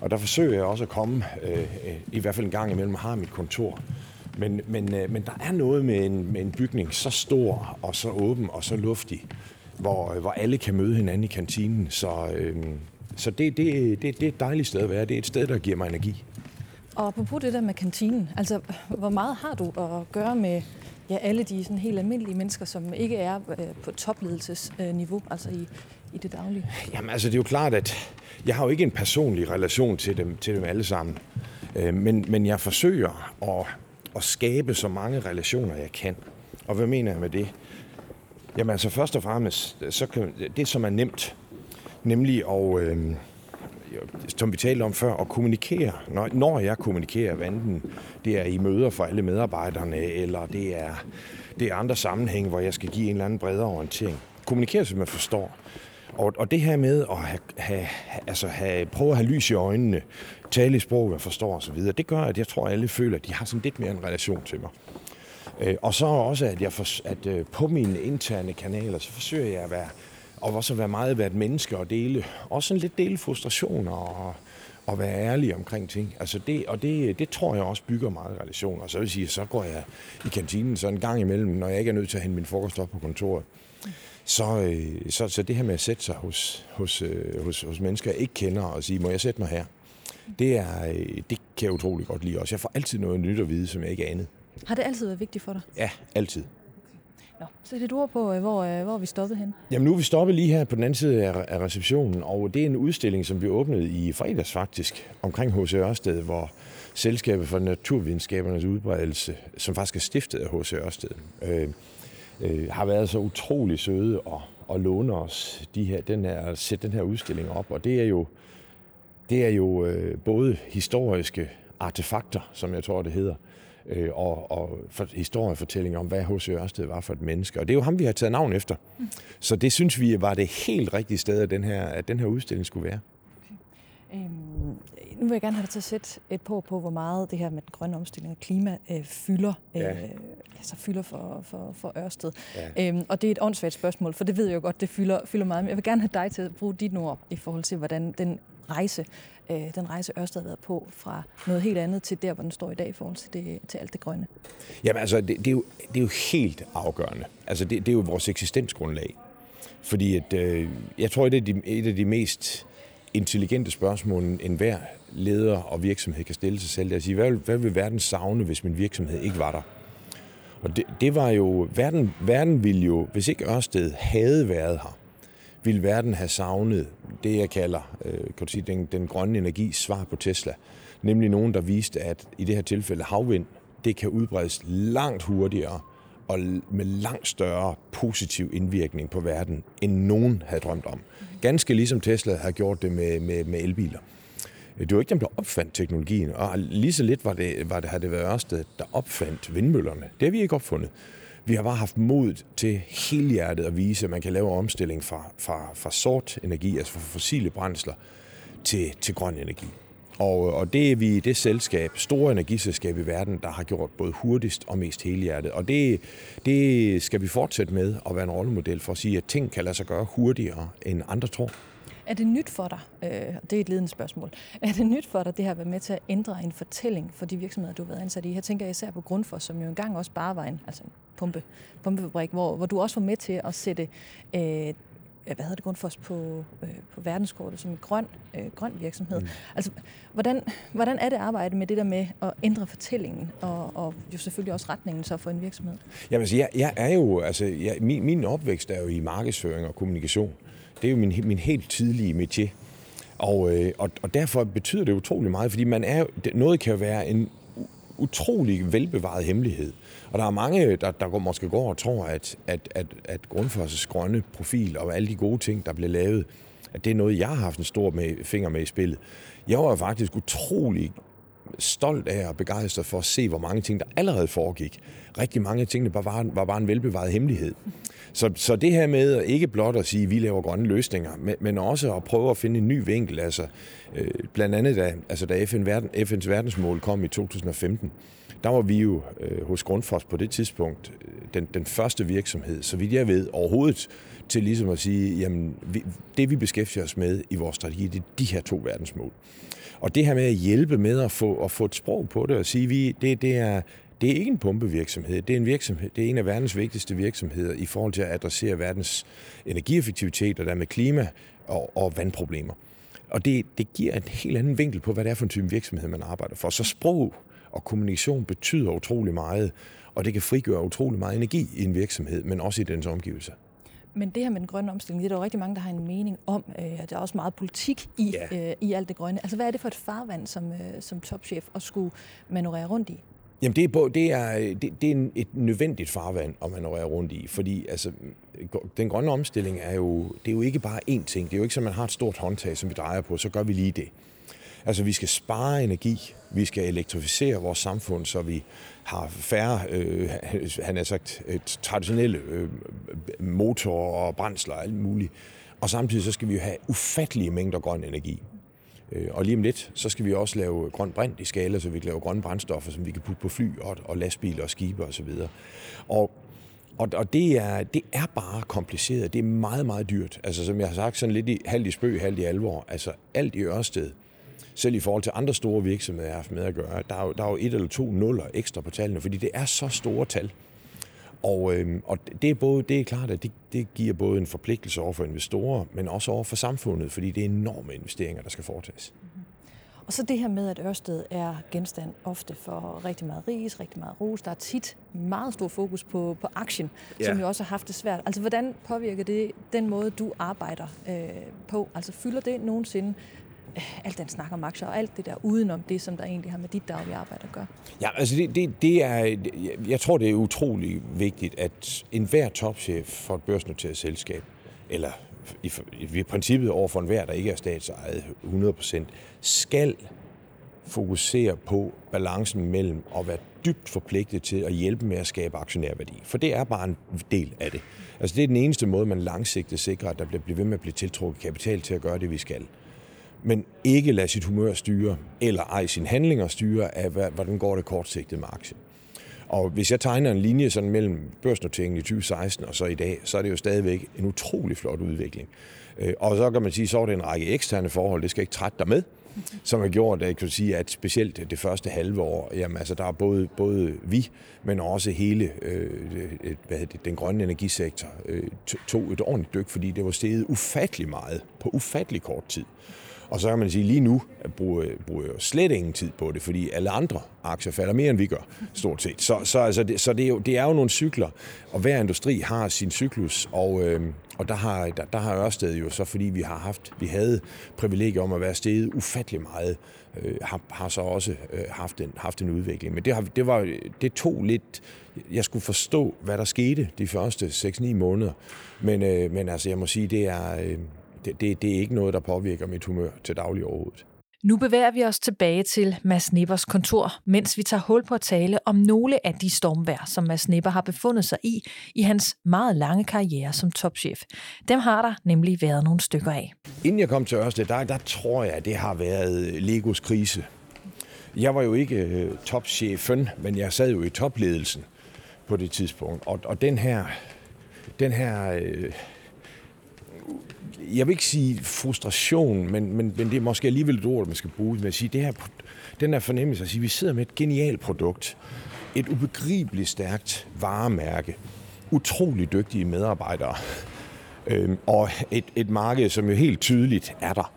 Og der forsøger jeg også at komme, øh, øh i hvert fald en gang imellem, har mit kontor. Men, men, øh, men der er noget med en, med en bygning så stor og så åben og så luftig, hvor, hvor alle kan møde hinanden i kantinen. Så, øh, så det, det, det, det er et dejligt sted at være. Det er et sted, der giver mig energi. Og på det der med kantinen, altså hvor meget har du at gøre med ja, alle de sådan helt almindelige mennesker, som ikke er øh, på topledelsesniveau, altså i, i det daglige? Jamen altså, det er jo klart, at jeg har jo ikke en personlig relation til dem, til dem alle sammen. Øh, men, men jeg forsøger at, at skabe så mange relationer, jeg kan. Og hvad mener jeg med det? Jamen altså, først og fremmest, så kan, det som er nemt, nemlig at, øh, som vi talte om før, at kommunikere. Når, når jeg kommunikerer, hvad enten det er i møder for alle medarbejderne, eller det er, det er andre sammenhænge, hvor jeg skal give en eller anden bredere orientering. Kommunikere, så man forstår. Og, og det her med at have, have, altså have, prøve at have lys i øjnene, tale i sprog, jeg forstår osv., det gør, at jeg tror, at alle føler, at de har sådan lidt mere en relation til mig. Øh, og så også, at, jeg for, at øh, på mine interne kanaler, så forsøger jeg at være og også at være meget været menneske og dele, også sådan lidt dele frustrationer og, og være ærlig omkring ting. Altså det, og det, det tror jeg også bygger meget relationer. Så vil sige, så går jeg i kantinen så en gang imellem, når jeg ikke er nødt til at hente min frokost op på kontoret. Så, øh, så, så det her med at sætte sig hos, hos, øh, hos, hos mennesker, jeg ikke kender, og sige, må jeg sætte mig her? Det, er, øh, det kan jeg utrolig godt lide også. Jeg får altid noget nyt at vide, som jeg ikke anede. Har det altid været vigtigt for dig? Ja, altid. Nå, så det ord på, hvor, hvor er vi stoppet hen? Jamen nu er vi stoppet lige her på den anden side af receptionen, og det er en udstilling, som vi åbnede i fredags faktisk, omkring H.C. Ørsted, hvor Selskabet for Naturvidenskabernes Udbredelse, som faktisk er stiftet af H.C. Ørsted, øh, øh, har været så utrolig søde og, og låne os de her, den her, sætte den her udstilling op. Og det er jo, det er jo øh, både historiske artefakter, som jeg tror det hedder, øh, og, og for, historiefortællinger om, hvad H.C. Ørsted var for et menneske. Og det er jo ham, vi har taget navn efter. Mm. Så det synes vi var det helt rigtige sted, at den her, at den her udstilling skulle være. Okay. Øhm, nu vil jeg gerne have dig til at sætte et på på, hvor meget det her med den grønne omstilling og klima øh, fylder, ja. øh, altså fylder for, for, for Ørsted. Ja. Øhm, og det er et åndssvagt spørgsmål, for det ved jeg jo godt, det fylder, fylder meget. Men jeg vil gerne have dig til at bruge dit ord i forhold til, hvordan den rejse, øh, den rejse Ørsted har været på, fra noget helt andet til der, hvor den står i dag i forhold til, det, til alt det grønne? Jamen altså, det, det, er, jo, det er jo helt afgørende. Altså, det, det er jo vores eksistensgrundlag. Fordi at, øh, jeg tror, det er de, et af de mest intelligente spørgsmål, en hver leder og virksomhed kan stille sig selv. Det er at sige, hvad, hvad vil verden savne, hvis min virksomhed ikke var der? Og det, det var jo, verden, verden ville jo, hvis ikke Ørsted havde været her, ville verden have savnet det, jeg kalder øh, kan du sige, den, den grønne energi svar på Tesla. Nemlig nogen, der viste, at i det her tilfælde havvind, det kan udbredes langt hurtigere og med langt større positiv indvirkning på verden, end nogen havde drømt om. Ganske ligesom Tesla har gjort det med, med, med elbiler. Det var ikke dem, der opfandt teknologien, og lige så lidt var det, var det, havde det været Ørsted, der opfandt vindmøllerne. Det har vi ikke opfundet. Vi har bare haft mod til helhjertet at vise, at man kan lave omstilling fra, fra, fra sort energi, altså fra fossile brændsler, til, til grøn energi. Og, øh, og det er vi det selskab, store energiselskab i verden, der har gjort både hurtigst og mest helhjertet. Og det, det skal vi fortsætte med at være en rollemodel for at sige, at ting kan lade sig gøre hurtigere, end andre tror. Er det nyt for dig, øh, det er et ledende spørgsmål, er det nyt for dig, det her at være med til at ændre en fortælling for de virksomheder, du har været ansat i? Her tænker jeg især på Grundfos, som jo engang også bare var en, altså en pumpe, pumpefabrik, hvor, hvor du også var med til at sætte øh, hvad hedder det, Grundfos på, øh, på verdenskortet som en grøn, øh, grøn virksomhed. Mm. Altså, hvordan, hvordan er det arbejde med det der med at ændre fortællingen, og, og jo selvfølgelig også retningen så for en virksomhed? Jamen, altså, jeg, jeg er jo, altså, jeg, min, min opvækst er jo i markedsføring og kommunikation. Det er jo min, min helt tidlige métier. Og, øh, og, og derfor betyder det utrolig meget, fordi man er, noget kan jo være en utrolig velbevaret hemmelighed. Og der er mange, der, der går, måske går og tror, at, at, at, at Grundfos' grønne profil og alle de gode ting, der blev lavet, at det er noget, jeg har haft en stor med, finger med i spillet. Jeg var faktisk utrolig stolt af og begejstret for at se, hvor mange ting, der allerede foregik. Rigtig mange af tingene var, var bare en velbevaret hemmelighed. Så, så det her med ikke blot at sige, at vi laver grønne løsninger, men, men også at prøve at finde en ny vinkel. Altså, øh, blandt andet da, altså da FN, verden, FN's verdensmål kom i 2015, der var vi jo øh, hos Grundfos på det tidspunkt øh, den, den første virksomhed, så vidt jeg ved, overhovedet til ligesom at sige, jamen vi, det vi beskæftiger os med i vores strategi, det er de her to verdensmål. Og det her med at hjælpe med at få, at få et sprog på det og sige, vi, det, det, er, det er ikke en pumpevirksomhed, det er en virksomhed, det er en af verdens vigtigste virksomheder i forhold til at adressere verdens energieffektivitet og dermed klima og, og vandproblemer. Og det, det giver en helt anden vinkel på, hvad det er for en type virksomhed, man arbejder for. Så sprog og kommunikation betyder utrolig meget, og det kan frigøre utrolig meget energi i en virksomhed, men også i dens omgivelser. Men det her med den grønne omstilling, det er der jo rigtig mange, der har en mening om. Øh, der er også meget politik i, ja. øh, i alt det grønne. Altså hvad er det for et farvand som, øh, som topchef at skulle manøvrere rundt i? Jamen det er, det er, det, det er et nødvendigt farvand at manøvrere rundt i, fordi altså, den grønne omstilling er jo, det er jo ikke bare én ting. Det er jo ikke at man har et stort håndtag, som vi drejer på, så gør vi lige det. Altså vi skal spare energi, vi skal elektrificere vores samfund, så vi har færre, øh, han har sagt, et traditionelle øh, motorer og brændsler og alt muligt. Og samtidig så skal vi jo have ufattelige mængder grøn energi. Øh, og lige om lidt, så skal vi også lave grøn brint i skala, så vi kan lave grønne brændstoffer, som vi kan putte på fly og, og lastbiler og skibe osv. Og, Og, og det, er, det er bare kompliceret. Det er meget, meget dyrt. Altså som jeg har sagt, sådan lidt i, halvt i spøg, halvt i alvor. Altså alt i Ørsted, selv i forhold til andre store virksomheder, jeg har haft med at gøre, der er jo, der er jo et eller to nuller ekstra på tallene, fordi det er så store tal. Og, øh, og det, er både, det er klart, at det, det giver både en forpligtelse over for investorer, men også over for samfundet, fordi det er enorme investeringer, der skal foretages. Og så det her med, at Ørsted er genstand ofte for rigtig meget ris, rigtig meget ros. Der er tit meget stor fokus på, på aktien, ja. som jo også har haft det svært. Altså, hvordan påvirker det den måde, du arbejder øh, på? Altså, fylder det nogensinde alt den snak om aktier og alt det der udenom det, som der egentlig har med dit daglige arbejde at gøre? Ja, altså det, det, det er, jeg tror, det er utrolig vigtigt, at enhver topchef for et børsnoteret selskab, eller i, i princippet over for enhver, der ikke er statsejet 100%, skal fokusere på balancen mellem at være dybt forpligtet til at hjælpe med at skabe aktionærværdi. For det er bare en del af det. Altså det er den eneste måde, man langsigtet sikrer, at der bliver ved med at blive tiltrukket kapital til at gøre det, vi skal. Men ikke lade sit humør styre, eller ej sin handlinger styre af, hvordan går det kortsigtet med aktien. Og hvis jeg tegner en linje sådan mellem børsnoteringen i 2016 og så i dag, så er det jo stadigvæk en utrolig flot udvikling. Øh, og så kan man sige, så er det en række eksterne forhold, det skal ikke trætte dig med, som har gjort, at jeg kan sige, at specielt det første halve år, jamen altså der er både, både vi, men også hele øh, hvad det, den grønne energisektor øh, tog et ordentligt dyk, fordi det var steget ufattelig meget på ufattelig kort tid. Og så kan man sige, lige nu bruger, bruger jeg slet ingen tid på det, fordi alle andre aktier falder mere, end vi gør, stort set. Så, så, altså, det, så det, er jo, det er jo nogle cykler, og hver industri har sin cyklus, og, øh, og der har, der, der har Ørsted jo så, fordi vi har haft, vi havde privilegier om at være steget ufattelig meget, øh, har, har så også øh, haft, en, haft en udvikling. Men det, har, det, var, det tog lidt, jeg skulle forstå, hvad der skete de første 6-9 måneder, men, øh, men altså, jeg må sige, det er... Øh, det, det, det er ikke noget, der påvirker mit humør til daglig overhovedet. Nu bevæger vi os tilbage til Mads Nippers kontor, mens vi tager hul på at tale om nogle af de stormvær, som Mads Nipper har befundet sig i i hans meget lange karriere som topchef. Dem har der nemlig været nogle stykker af. Inden jeg kom til Ørsted, der, der tror jeg, at det har været Legos krise. Jeg var jo ikke øh, topchefen, men jeg sad jo i topledelsen på det tidspunkt. Og, og den her, den her øh, jeg vil ikke sige frustration, men, men, men det er måske alligevel et ord, man skal bruge, med at sige, det her, den her fornemmelse at sige, at vi sidder med et genialt produkt, et ubegribeligt stærkt varemærke, utrolig dygtige medarbejdere, øh, og et, et marked, som jo helt tydeligt er der.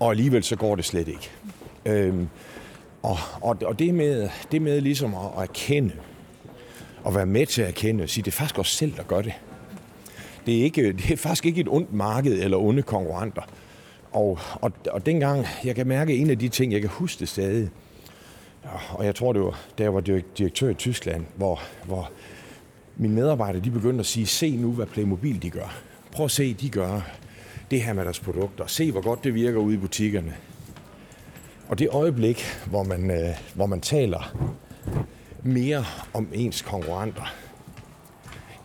Og alligevel så går det slet ikke. Øh, og, og, og det med, det med ligesom at, at erkende, og være med til at erkende, og sige, det er faktisk os selv, der gør det. Det er, ikke, det er faktisk ikke et ondt marked eller onde konkurrenter. Og, og, og dengang, jeg kan mærke en af de ting, jeg kan huske det stadig, og jeg tror, det var, da jeg var direktør i Tyskland, hvor, hvor mine medarbejdere de begyndte at sige, se nu, hvad Playmobil de gør. Prøv at se, de gør det her med deres produkter. Se, hvor godt det virker ude i butikkerne. Og det øjeblik, hvor man, øh, hvor man taler mere om ens konkurrenter,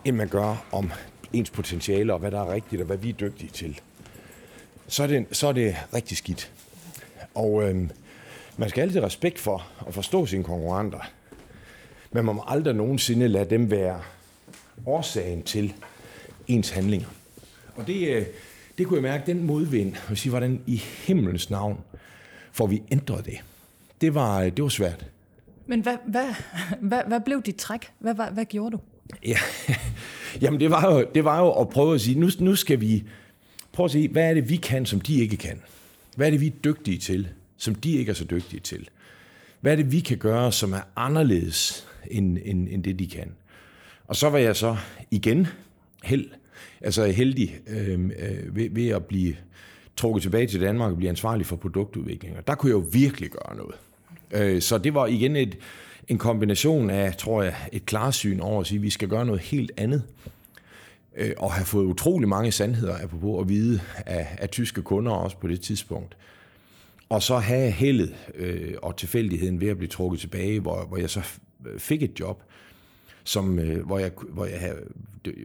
end man gør om ens potentiale og hvad der er rigtigt og hvad vi er dygtige til, så er det, så er det rigtig skidt. Og øh, man skal altid respekt for at forstå sine konkurrenter, men man må aldrig nogensinde lade dem være årsagen til ens handlinger. Og det, øh, det kunne jeg mærke, den modvind, og sige, hvordan i himlens navn får vi ændret det. Det var, øh, det var svært. Men hvad, hvad, hvad, hvad blev dit træk? Hvad, hvad, hvad gjorde du? Ja, jamen det var, jo, det var jo at prøve at sige, nu, nu skal vi prøve at se, hvad er det, vi kan, som de ikke kan? Hvad er det, vi er dygtige til, som de ikke er så dygtige til? Hvad er det, vi kan gøre, som er anderledes end, end, end det, de kan? Og så var jeg så igen held, altså heldig øh, øh, ved, ved at blive trukket tilbage til Danmark og blive ansvarlig for produktudvikling. Og der kunne jeg jo virkelig gøre noget. Øh, så det var igen et, en kombination af, tror jeg, et klarsyn over at sige, at vi skal gøre noget helt andet. Øh, og have fået utrolig mange sandheder apropos at vide af, af tyske kunder også på det tidspunkt. Og så have heldet øh, og tilfældigheden ved at blive trukket tilbage, hvor, hvor jeg så fik et job, som, øh, hvor jeg, hvor jeg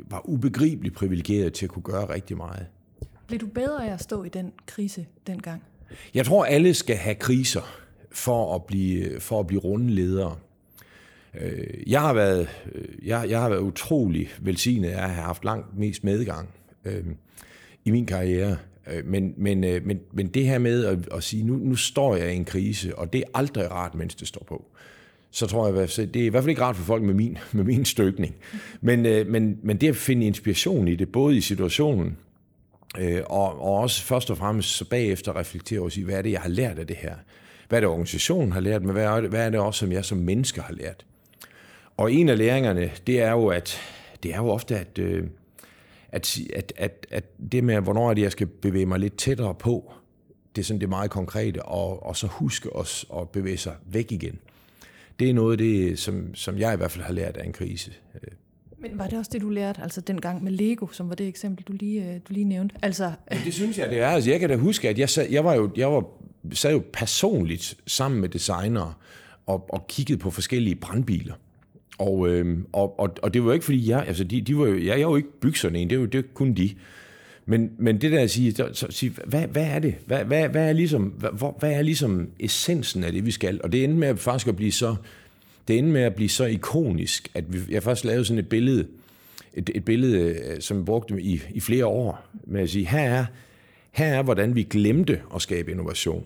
var ubegribeligt privilegeret til at kunne gøre rigtig meget. Blev du bedre af at stå i den krise dengang? Jeg tror, alle skal have kriser for at blive, for at blive runde ledere. Øh, jeg, har været, øh, jeg, jeg har været utrolig velsignet af at have haft langt mest medgang øh, i min karriere. Øh, men, men, øh, men, men det her med at, at sige, nu, nu står jeg i en krise, og det er aldrig rart, mens det står på så tror jeg, det er i hvert fald ikke rart for folk med min, med min støbning. Men, men, men det at finde inspiration i det, både i situationen, øh, og, og også først og fremmest så bagefter reflektere over, hvad er det, jeg har lært af det her? Hvad er det, organisationen har lært, men hvad er det, hvad er det også, som jeg som menneske har lært? Og en af læringerne, det er jo, at det er jo ofte, at, øh, at, at, at, at det med, hvornår er det, jeg skal bevæge mig lidt tættere på, det er sådan det meget konkrete, og, og så huske os at bevæge sig væk igen det er noget af det, som, som jeg i hvert fald har lært af en krise. Men var det også det, du lærte, altså den gang med Lego, som var det eksempel, du lige, øh, du lige nævnte? Altså, ja, det synes jeg, det er. Altså, jeg kan da huske, at jeg, sad, jeg var jo, jeg var, sad jo personligt sammen med designere og, og kiggede på forskellige brandbiler. Og, øh, og, og, og det var jo ikke, fordi jeg, altså de, de var jo, jeg, jeg var jo ikke bygget en, det var det det kun de. Men, men det der at sige, så, sige hvad, hvad er det? Hvad, hvad, hvad, er ligesom, hvad, hvad er ligesom essensen af det, vi skal? Og det endte med at faktisk at blive så, det endte med at blive så ikonisk, at vi, jeg faktisk lavede sådan et billede, et, et billede, øh, som jeg brugte i, i flere år, med at sige, her er, her er, hvordan vi glemte at skabe innovation.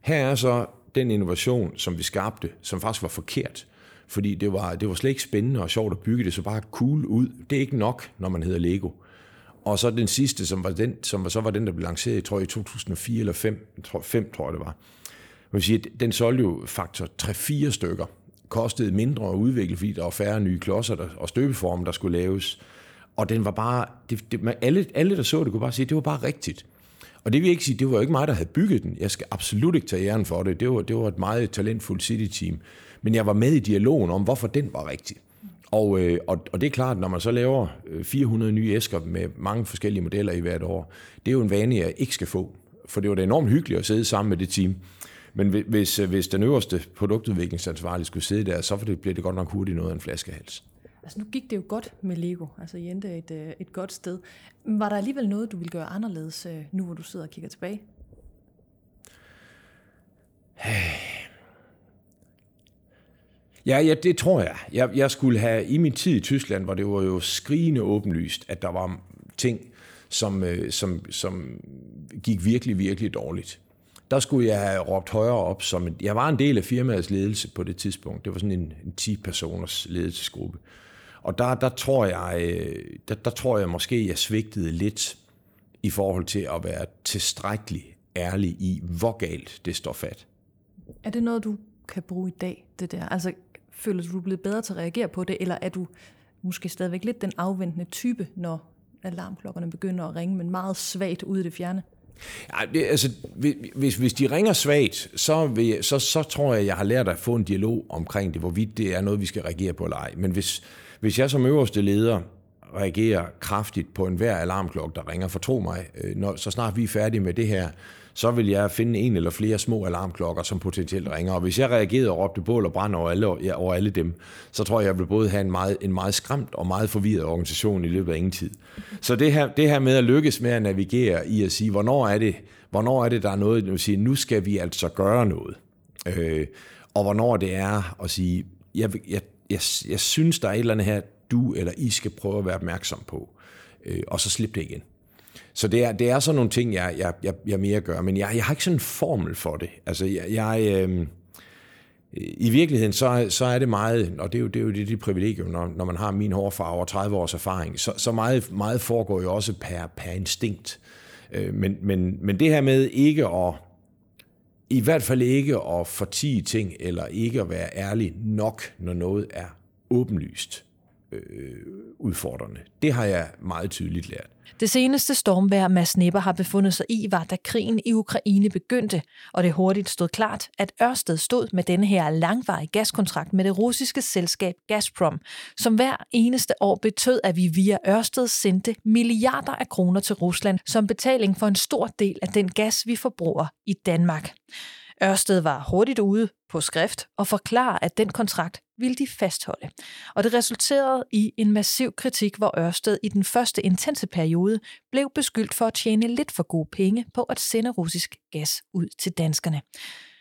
Her er så den innovation, som vi skabte, som faktisk var forkert. Fordi det var, det var slet ikke spændende og sjovt at bygge det, så bare cool ud. Det er ikke nok, når man hedder Lego. Og så den sidste, som var den, som så var den, der blev lanceret, tror jeg, i 2004 eller 5, tror, 5, tror jeg det var. Man sige, den solgte jo faktor 3-4 stykker. Kostede mindre at udvikle, fordi der var færre nye klodser der, og støbeformer, der skulle laves. Og den var bare, det, det, alle, alle, der så det, kunne bare sige, at det var bare rigtigt. Og det vil jeg ikke sige, det var jo ikke mig, der havde bygget den. Jeg skal absolut ikke tage æren for det. Det var, det var et meget talentfuldt city-team. Men jeg var med i dialogen om, hvorfor den var rigtig. Og, øh, og, og det er klart, når man så laver 400 øh, nye æsker med mange forskellige modeller i hvert år, det er jo en vane, jeg ikke skal få. For det var da enormt hyggeligt at sidde sammen med det team. Men hvis, øh, hvis den øverste produktudviklingsansvarlige skulle sidde der, så bliver det godt nok hurtigt noget af en flaskehals. Altså nu gik det jo godt med Lego, altså I endte et, et godt sted. Var der alligevel noget, du ville gøre anderledes, nu hvor du sidder og kigger tilbage? Ja, ja, det tror jeg. jeg. Jeg skulle have, i min tid i Tyskland, hvor det var jo skrigende åbenlyst, at der var ting, som, øh, som, som gik virkelig, virkelig dårligt. Der skulle jeg have råbt højere op. Som en, jeg var en del af firmaets ledelse på det tidspunkt. Det var sådan en, en 10-personers ledelsesgruppe. Og der, der, tror jeg, øh, der, der tror jeg måske, jeg svigtede lidt i forhold til at være tilstrækkelig ærlig i, hvor galt det står fat. Er det noget, du kan bruge i dag, det der? Altså føler du, du er blevet bedre til at reagere på det, eller er du måske stadigvæk lidt den afventende type, når alarmklokkerne begynder at ringe, men meget svagt ude i det fjerne? Ja, det, altså, hvis, hvis de ringer svagt, så, vil, så, så tror jeg, jeg har lært at få en dialog omkring det, hvorvidt det er noget, vi skal reagere på eller ej. Men hvis, hvis jeg som øverste leder reagerer kraftigt på enhver alarmklokke, der ringer, for tro mig, øh, når, så snart vi er færdige med det her, så vil jeg finde en eller flere små alarmklokker, som potentielt ringer. Og hvis jeg reagerede og råbte bål og brand over alle, ja, over alle dem, så tror jeg, jeg vil både have en meget, en meget skræmt og meget forvirret organisation i løbet af ingen tid. Så det her, det her med at lykkes med at navigere i at sige, hvornår er det, hvornår er det der er noget, at sige, nu skal vi altså gøre noget. Øh, og hvornår det er at sige, jeg, jeg, jeg, jeg synes, der er et eller andet her, du eller I skal prøve at være opmærksom på. Øh, og så slip det igen. Så det er, det er sådan nogle ting, jeg, jeg, jeg, jeg mere gør. Men jeg, jeg har ikke sådan en formel for det. Altså, jeg... jeg øh, i virkeligheden, så, så er det meget, og det er jo det, er jo det, det privilegium, når, når man har min hårfarve og 30 års erfaring, så, så meget, meget foregår jo også per, per instinkt. Øh, men, men, men det her med ikke at, i hvert fald ikke at fortige ting, eller ikke at være ærlig nok, når noget er åbenlyst øh, udfordrende. Det har jeg meget tydeligt lært. Det seneste stormvær, Mads Nipper har befundet sig i, var da krigen i Ukraine begyndte, og det hurtigt stod klart, at Ørsted stod med denne her langvarige gaskontrakt med det russiske selskab Gazprom, som hver eneste år betød, at vi via Ørsted sendte milliarder af kroner til Rusland som betaling for en stor del af den gas, vi forbruger i Danmark. Ørsted var hurtigt ude på skrift og forklare, at den kontrakt ville de fastholde. Og det resulterede i en massiv kritik, hvor Ørsted i den første intense periode blev beskyldt for at tjene lidt for gode penge på at sende russisk gas ud til danskerne.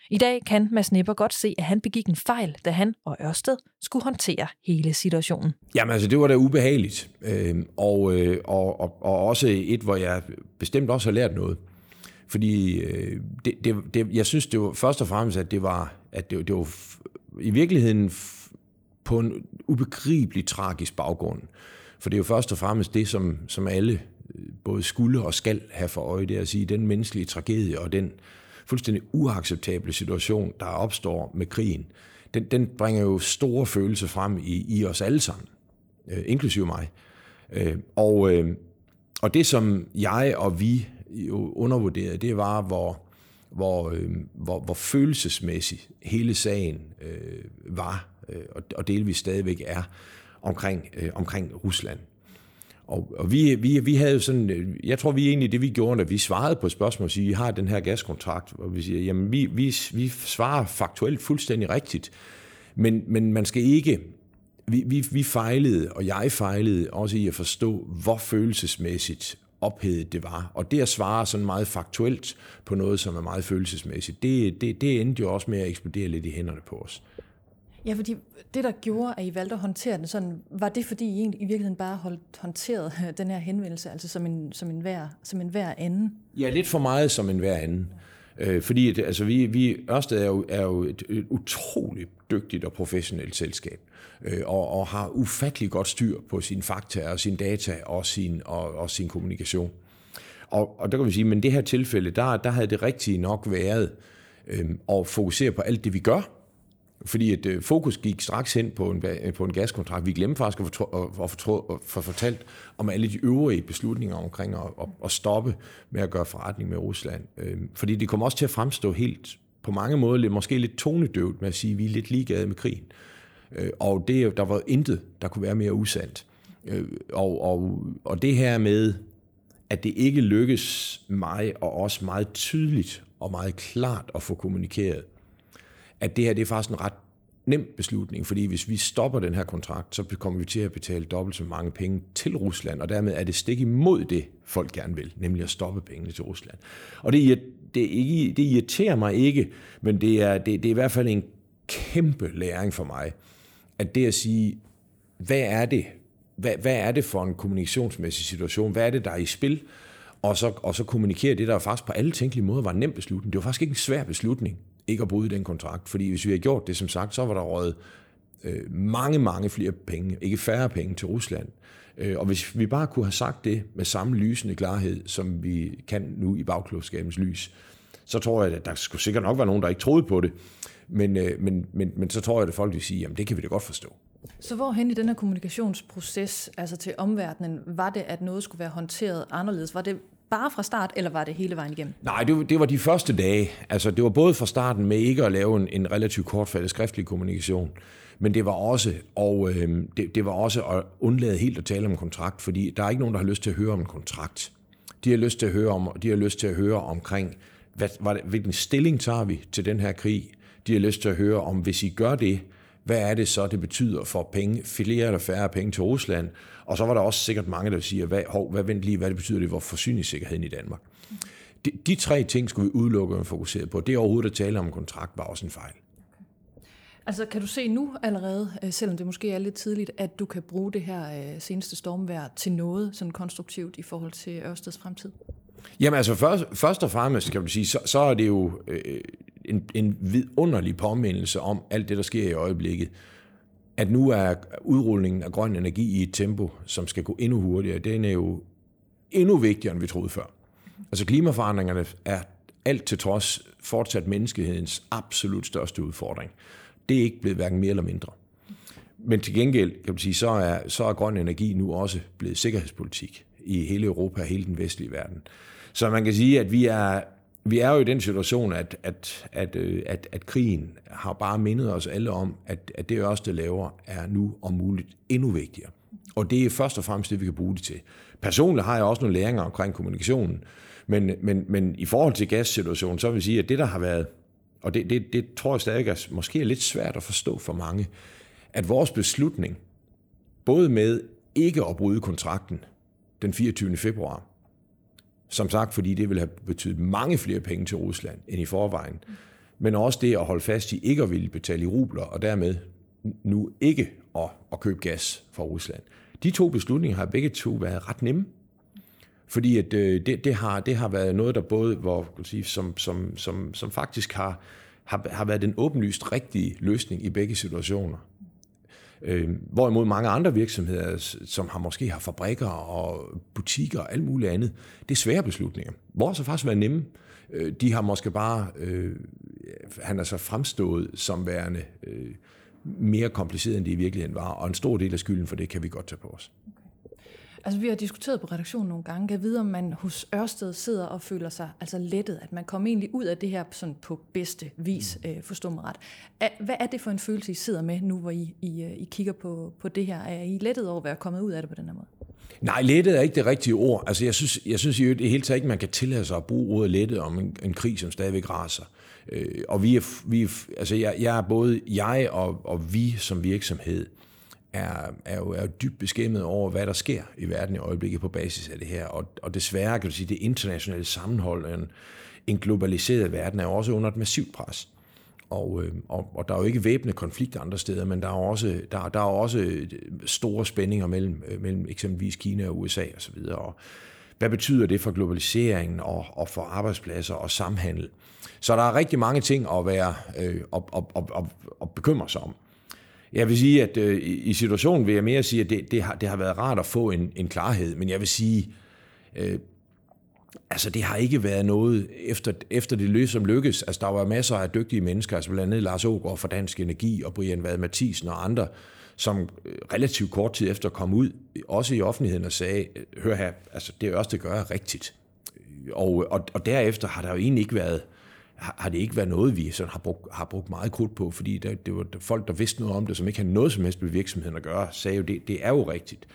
I dag kan Mads Nipper godt se, at han begik en fejl, da han og Ørsted skulle håndtere hele situationen. Jamen altså, det var da ubehageligt. Øh, og, øh, og, og, og også et, hvor jeg bestemt også har lært noget. Fordi øh, det, det, det, jeg synes, det var først og fremmest, at det var, at det, det var i virkeligheden på en ubegribelig tragisk baggrund. For det er jo først og fremmest det, som, som alle øh, både skulle og skal have for øje, det er at sige, den menneskelige tragedie og den fuldstændig uacceptable situation, der opstår med krigen, den, den bringer jo store følelser frem i, i os alle sammen, øh, inklusive mig. Øh, og, øh, og det, som jeg og vi jo undervurderede, det var, hvor, hvor, øh, hvor, hvor følelsesmæssig hele sagen øh, var, øh, og, og delvis stadigvæk er, omkring, øh, omkring Rusland. Og, og vi, vi, vi havde sådan, øh, jeg tror vi egentlig det vi gjorde, da vi svarede på spørgsmål, siger vi har den her gaskontrakt, og vi siger, jamen vi, vi, vi svarer faktuelt fuldstændig rigtigt, men, men man skal ikke, vi, vi, vi fejlede, og jeg fejlede også i at forstå, hvor følelsesmæssigt ophedet det var. Og det at svare sådan meget faktuelt på noget, som er meget følelsesmæssigt, det, det, det endte jo også med at eksplodere lidt i hænderne på os. Ja, fordi det, der gjorde, at I valgte at håndtere den sådan, var det, fordi I egentlig i virkeligheden bare holdt håndteret den her henvendelse, altså som en, som en, hver, som en hver anden? Ja, lidt for meget som en hver anden. Øh, fordi at, altså, vi, vi, Ørsted er jo, er jo et, et utroligt dygtigt og professionelt selskab, øh, og, og har ufattelig godt styr på sine fakta og sine data og sin, og, og sin kommunikation. Og, og der kan vi sige, men i det her tilfælde, der, der havde det rigtige nok været øh, at fokusere på alt det, vi gør, fordi at øh, fokus gik straks hen på en, øh, på en gaskontrakt. Vi glemte faktisk at få, at for fortalt om alle de øvrige beslutninger omkring at, at, at stoppe med at gøre forretning med Rusland. Øh, fordi det kommer også til at fremstå helt på mange måder lidt, måske lidt tonedøvt med at sige, at vi er lidt ligeglade med krigen. Øh, og det, der var intet, der kunne være mere usandt. Øh, og, og, og det her med, at det ikke lykkes mig og os meget tydeligt og meget klart at få kommunikeret, at det her det er faktisk en ret nem beslutning, fordi hvis vi stopper den her kontrakt, så kommer vi til at betale dobbelt så mange penge til Rusland, og dermed er det stik imod det, folk gerne vil, nemlig at stoppe pengene til Rusland. Og det, det, det irriterer mig ikke, men det er, det, det er i hvert fald en kæmpe læring for mig, at det at sige, hvad er det, hvad, hvad er det for en kommunikationsmæssig situation, hvad er det, der er i spil, og så, og så kommunikere det, der faktisk på alle tænkelige måder var en nem beslutning. Det var faktisk ikke en svær beslutning ikke at bryde den kontrakt. Fordi hvis vi havde gjort det, som sagt, så var der røget øh, mange, mange flere penge, ikke færre penge til Rusland. Øh, og hvis vi bare kunne have sagt det med samme lysende klarhed, som vi kan nu i bagklodskabens lys, så tror jeg, at der skulle sikkert nok være nogen, der ikke troede på det. Men, øh, men, men, men så tror jeg, at folk vil sige, at det kan vi da godt forstå. Så hvorhen i den her kommunikationsproces, altså til omverdenen, var det, at noget skulle være håndteret anderledes? Var det bare fra start, eller var det hele vejen igennem? Nej, det, det var de første dage. Altså, det var både fra starten med ikke at lave en, en relativt kortfattet skriftlig kommunikation, men det var også, og øh, det, det var også at undlade helt at tale om en kontrakt, fordi der er ikke nogen, der har lyst til at høre om en kontrakt. De har lyst til at høre om, de har lyst til at høre omkring, hvad, hvad, hvilken stilling tager vi til den her krig. De har lyst til at høre om, hvis I gør det, hvad er det så, det betyder for penge, flere eller færre penge til Rusland? Og så var der også sikkert mange, der siger, hvad, hov, hvad vent lige, hvad det betyder det for forsyningssikkerheden i Danmark? De, de tre ting skulle vi udelukke og fokusere på. Det overhovedet at tale om kontrakt var også en fejl. Altså kan du se nu allerede, øh, selvom det måske er lidt tidligt, at du kan bruge det her øh, seneste stormvær til noget sådan konstruktivt i forhold til Ørsteds fremtid? Jamen altså først, først og fremmest kan du sige, så, så er det jo øh, en, en vidunderlig påmindelse om alt det, der sker i øjeblikket. At nu er udrulningen af grøn energi i et tempo, som skal gå endnu hurtigere, den er jo endnu vigtigere, end vi troede før. Altså klimaforandringerne er alt til trods fortsat menneskehedens absolut største udfordring. Det er ikke blevet hverken mere eller mindre. Men til gengæld, kan man sige, så er, så er grøn energi nu også blevet sikkerhedspolitik i hele Europa og hele den vestlige verden. Så man kan sige, at vi er vi er jo i den situation, at, at, at, øh, at, at krigen har bare mindet os alle om, at, at det Ørsted laver er nu om muligt endnu vigtigere. Og det er først og fremmest det, vi kan bruge det til. Personligt har jeg også nogle læringer omkring kommunikationen, men, men, men i forhold til gassituationen, så vil jeg sige, at det, der har været, og det, det, det tror jeg stadig er måske er lidt svært at forstå for mange, at vores beslutning, både med ikke at bryde kontrakten den 24. februar, som sagt, fordi det vil have betydet mange flere penge til Rusland end i forvejen. men også det at holde fast i ikke at ville betale i rubler, og dermed nu ikke at, at købe gas fra Rusland. De to beslutninger har begge to været ret nemme. Fordi at, øh, det, det, har, det har været noget, der både, hvor, kan sige, som, som, som, som faktisk har, har, har været den åbenlyst rigtige løsning i begge situationer. Øh, hvorimod mange andre virksomheder, som har måske har fabrikker og butikker og alt muligt andet, det er svære beslutninger. Vores har faktisk været nemme. Øh, de har måske bare, øh, han er så fremstået som værende øh, mere kompliceret, end det i virkeligheden var, og en stor del af skylden for det kan vi godt tage på os. Altså, vi har diskuteret på redaktionen nogle gange. Kan vide, om man hos Ørsted sidder og føler sig altså lettet, at man kommer egentlig ud af det her sådan på bedste vis, mm. øh, forstå mig ret. Hvad er det for en følelse, I sidder med nu, hvor I, I, øh, I kigger på, på det her? Er I lettet over at være kommet ud af det på den her måde? Nej, lettet er ikke det rigtige ord. Altså, jeg synes, jeg synes i det hele taget ikke, man kan tillade sig at bruge ordet lettet om en, en krig, som stadigvæk raser. Øh, og vi er, vi er, altså jeg, jeg er både jeg og, og vi som virksomhed, er, er, jo, er dybt beskæmmet over, hvad der sker i verden i øjeblikket på basis af det her. Og, og desværre kan du sige, det internationale sammenhold, en, en globaliseret verden, er også under et massivt pres. Og, øhm, og, og der er jo ikke væbnede konflikter andre steder, men der er også, der, der er også øh, store spændinger mellem, øh, mellem eksempelvis Kina og USA osv. Og, og hvad betyder det for globaliseringen og, og for arbejdspladser og samhandel? Så der er rigtig mange ting at være øh, og, og, og, og, og bekymre sig om. Jeg vil sige, at øh, i situationen vil jeg mere sige, at det, det, har, det har været rart at få en, en klarhed, men jeg vil sige, øh, altså det har ikke været noget efter, efter det løs som lykkes. Altså der var masser af dygtige mennesker, altså blandt andet Lars Ågaard fra Dansk Energi og Brian Vad Mathisen og andre, som øh, relativt kort tid efter kom ud, også i offentligheden og sagde, hør her, altså det er også det gør rigtigt. Og, og, og derefter har der jo egentlig ikke været har det ikke været noget, vi sådan har, brugt, har brugt meget krudt på, fordi det, det var folk, der vidste noget om det, som ikke havde noget som helst med virksomheden at gøre, sagde jo, det, det er jo rigtigt.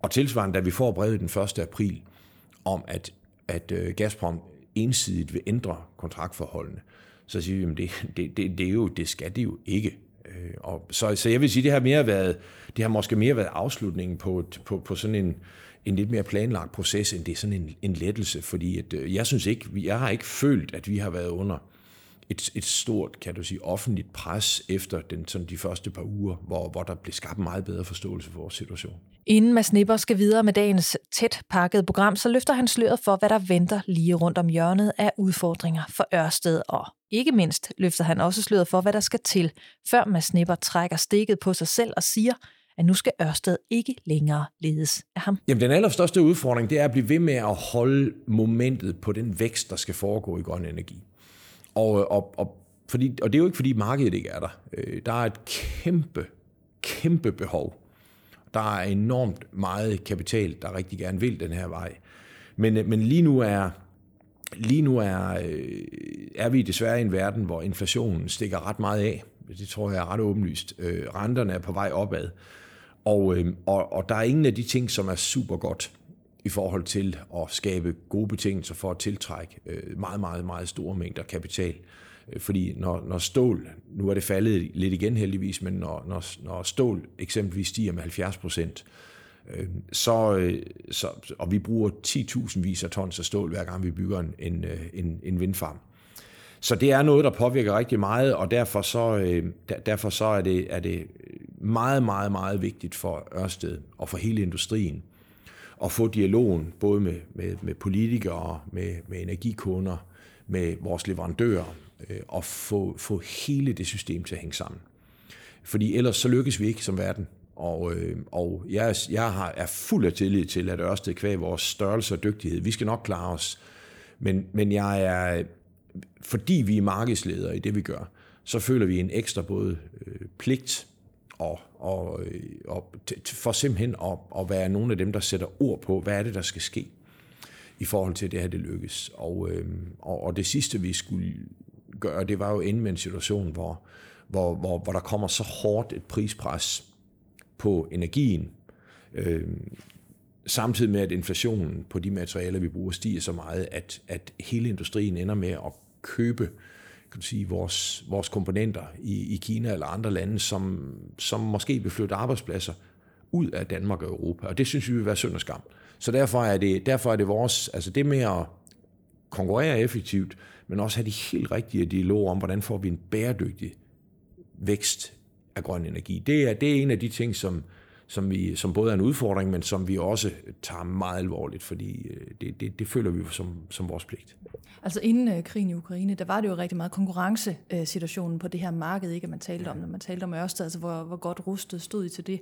Og tilsvarende, da vi får brevet den 1. april om, at, at øh, Gazprom ensidigt vil ændre kontraktforholdene, så siger vi, at det, det, det, det, er jo, det skal det jo ikke. Øh, og så, så jeg vil sige, det har mere været, det har måske mere været afslutningen på, på, på sådan en, en lidt mere planlagt proces, end det er sådan en, en lettelse, fordi at, øh, jeg synes ikke, jeg har ikke følt, at vi har været under et, et stort, kan du sige, offentligt pres efter den, sådan de første par uger, hvor, hvor der blev skabt meget bedre forståelse for vores situation. Inden Mads Nipper skal videre med dagens tæt pakket program, så løfter han sløret for, hvad der venter lige rundt om hjørnet af udfordringer for Ørsted. Og ikke mindst løfter han også sløret for, hvad der skal til, før Mads Nipper trækker stikket på sig selv og siger, at nu skal Ørsted ikke længere ledes af ham. Jamen, den allerstørste udfordring, det er at blive ved med at holde momentet på den vækst, der skal foregå i grøn energi. Og, og, og, fordi, og det er jo ikke, fordi markedet ikke er der. Øh, der er et kæmpe, kæmpe behov. Der er enormt meget kapital, der rigtig gerne vil den her vej. Men, øh, men lige nu er, lige nu er, øh, er vi desværre i en verden, hvor inflationen stikker ret meget af. Det tror jeg er ret åbenlyst. Renterne er på vej opad. Og, øh, og, og der er ingen af de ting, som er super godt i forhold til at skabe gode betingelser for at tiltrække øh, meget, meget, meget store mængder kapital. Øh, fordi når, når stål, nu er det faldet lidt igen heldigvis, men når, når, når stål eksempelvis stiger med 70 procent, øh, så, øh, så, og vi bruger 10.000 vis af tons af stål, hver gang vi bygger en, en, øh, en, en vindfarm, så det er noget, der påvirker rigtig meget, og derfor så, øh, derfor så er, det, er det meget, meget, meget vigtigt for Ørsted og for hele industrien at få dialogen både med, med, med politikere, med, med energikunder, med vores leverandører, øh, og få, få hele det system til at hænge sammen. Fordi ellers så lykkes vi ikke som verden. Og, øh, og jeg, jeg har, er fuld af tillid til, at Ørsted kvæg vores størrelse og dygtighed, vi skal nok klare os. Men, men jeg er, fordi vi er markedsledere i det, vi gør, så føler vi en ekstra både øh, pligt og, og, øh, og for simpelthen at, at være nogle af dem, der sætter ord på, hvad er det, der skal ske i forhold til, at det her det lykkes. Og, øh, og, og det sidste, vi skulle gøre, det var jo ende med en situation, hvor, hvor, hvor, hvor der kommer så hårdt et prispres på energien, øh, samtidig med, at inflationen på de materialer, vi bruger, stiger så meget, at, at hele industrien ender med at købe kan du sige, vores, vores komponenter i, i Kina eller andre lande, som, som måske vil flytte arbejdspladser ud af Danmark og Europa. Og det synes vi vil være synd og skam. Så derfor er det, derfor er det vores, altså det med at konkurrere effektivt, men også have de helt rigtige dialoger om, hvordan får vi en bæredygtig vækst af grøn energi. Det er, det er en af de ting, som, som, vi, som både er en udfordring, men som vi også tager meget alvorligt, fordi øh, det, det, det føler vi som, som vores pligt. Altså inden øh, krigen i Ukraine, der var det jo rigtig meget konkurrencesituationen på det her marked, ikke, at man talte om, når man talte om Ørsted, altså hvor, hvor godt rustet stod I til det.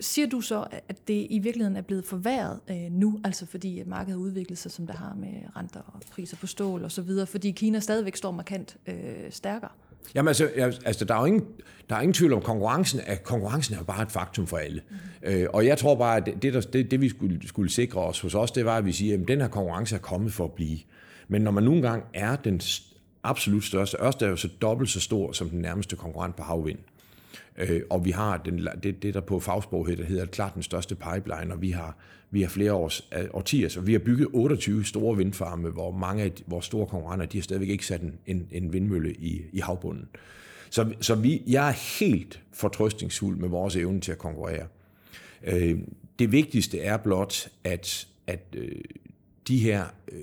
Siger du så, at det i virkeligheden er blevet forværret øh, nu, altså fordi at markedet har udviklet sig, som det har med renter og priser på stål og så videre, fordi Kina stadigvæk står markant øh, stærkere? Jamen altså, altså der, er jo ingen, der er ingen tvivl om konkurrencen, at konkurrencen er bare et faktum for alle. Mm. Øh, og jeg tror bare, at det, der, det, det vi skulle, skulle sikre os hos os, det var, at vi siger, at den her konkurrence er kommet for at blive. Men når man nogle gange er den absolut største, Ørsted er jo så dobbelt så stor som den nærmeste konkurrent på havvind. Øh, og vi har den, det, det, der på fagsprog hedder, hedder klart den største pipeline, og vi har, vi har flere års, øh, årtier, så vi har bygget 28 store vindfarme, hvor mange af vores store konkurrenter, de har stadigvæk ikke sat en, en, en vindmølle i, i havbunden. Så, så vi, jeg er helt fortrøstningsfuld med vores evne til at konkurrere. Øh, det vigtigste er blot, at, at øh, de her øh,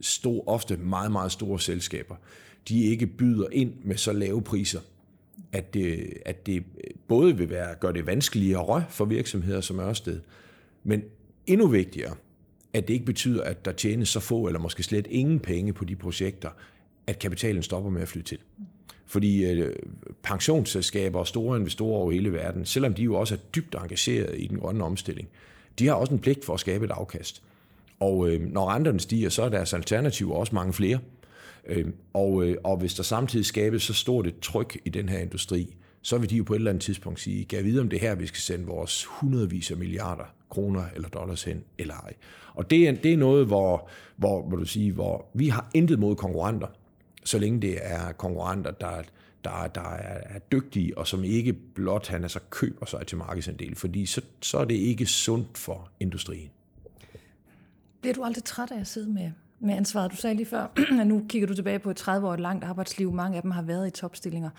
store, ofte meget, meget store selskaber, de ikke byder ind med så lave priser, at det, at det både vil være, gøre det vanskeligere for virksomheder som Ørsted, men endnu vigtigere, at det ikke betyder, at der tjenes så få eller måske slet ingen penge på de projekter, at kapitalen stopper med at flytte til. Fordi øh, pensionsselskaber og store investorer over hele verden, selvom de jo også er dybt engageret i den grønne omstilling, de har også en pligt for at skabe et afkast. Og øh, når renterne stiger, så er deres alternativer også mange flere. Øhm, og, øh, og hvis der samtidig skabes så stort et tryk i den her industri, så vil de jo på et eller andet tidspunkt sige, kan vide, om det her, vi skal sende vores hundredvis af milliarder kroner eller dollars hen, eller ej. Og det er, det er noget, hvor, hvor, hvor, du sige, hvor vi har intet mod konkurrenter, så længe det er konkurrenter, der, der, der er dygtige, og som ikke blot han altså køber sig til markedsandel, fordi så, så er det ikke sundt for industrien. Bliver du aldrig træt af at sidde med, med ansvaret? Du sagde lige før, at nu kigger du tilbage på et 30 år langt arbejdsliv. Mange af dem har været i topstillinger.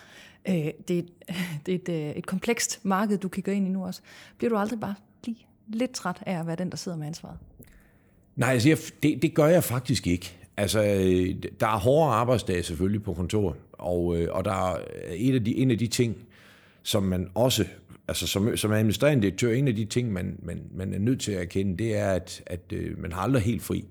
Øh, det er, et, det er et, øh, et komplekst marked, du kigger ind i nu også. Bliver du aldrig bare lige lidt træt af at være den, der sidder med ansvaret? Nej, altså jeg, det, det gør jeg faktisk ikke. Altså, øh, der er hårde arbejdsdage selvfølgelig på kontor, og, øh, og der er en af, de, en af de ting, som man også altså som, som administrerende direktør, en af de ting, man, man, man er nødt til at erkende, det er, at, at man har aldrig helt fri.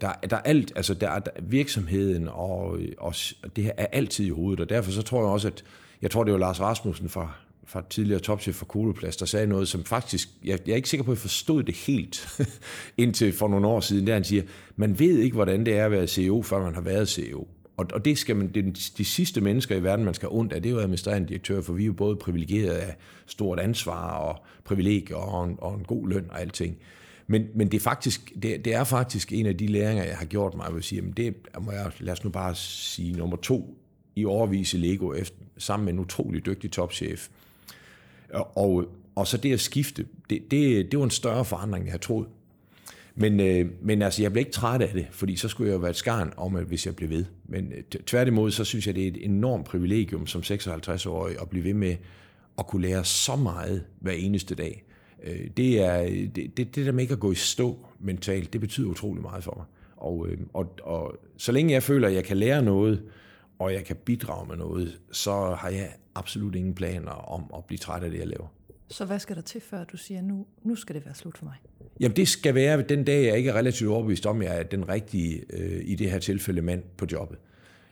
Der, der er alt, altså der er virksomheden, og, og det her er altid i hovedet, og derfor så tror jeg også, at, jeg tror det var Lars Rasmussen fra, fra tidligere topchef for Koloplast, der sagde noget, som faktisk, jeg, jeg er ikke sikker på, at jeg forstod det helt indtil for nogle år siden, der han siger, man ved ikke, hvordan det er at være CEO, før man har været CEO. Og, og det skal man, det, de sidste mennesker i verden, man skal ondt af, det er jo administrerende direktør, for vi er jo både privilegeret af stort ansvar og privilegier og en, og en god løn og alting. Men, men det, er faktisk, det, det er faktisk en af de læringer, jeg har gjort mig, at sige, jamen det må jeg, lad os nu bare sige, nummer to i overvis i Lego, efter, sammen med en utrolig dygtig topchef. Og, og så det at skifte, det, det, det var en større forandring, jeg havde troet. Men, øh, men altså, jeg blev ikke træt af det, fordi så skulle jeg jo være et skarn om, at hvis jeg blev ved. Men øh, tværtimod, så synes jeg, det er et enormt privilegium som 56-årig at blive ved med at kunne lære så meget hver eneste dag. Øh, det, er, det, det, det der med ikke at gå i stå mentalt, det betyder utrolig meget for mig. Og, øh, og, og så længe jeg føler, at jeg kan lære noget, og jeg kan bidrage med noget, så har jeg absolut ingen planer om at blive træt af det, jeg laver. Så hvad skal der til, før du siger, nu, nu skal det være slut for mig? Jamen det skal være den dag, jeg ikke er relativt overbevist om, at jeg er den rigtige, øh, i det her tilfælde, mand på jobbet.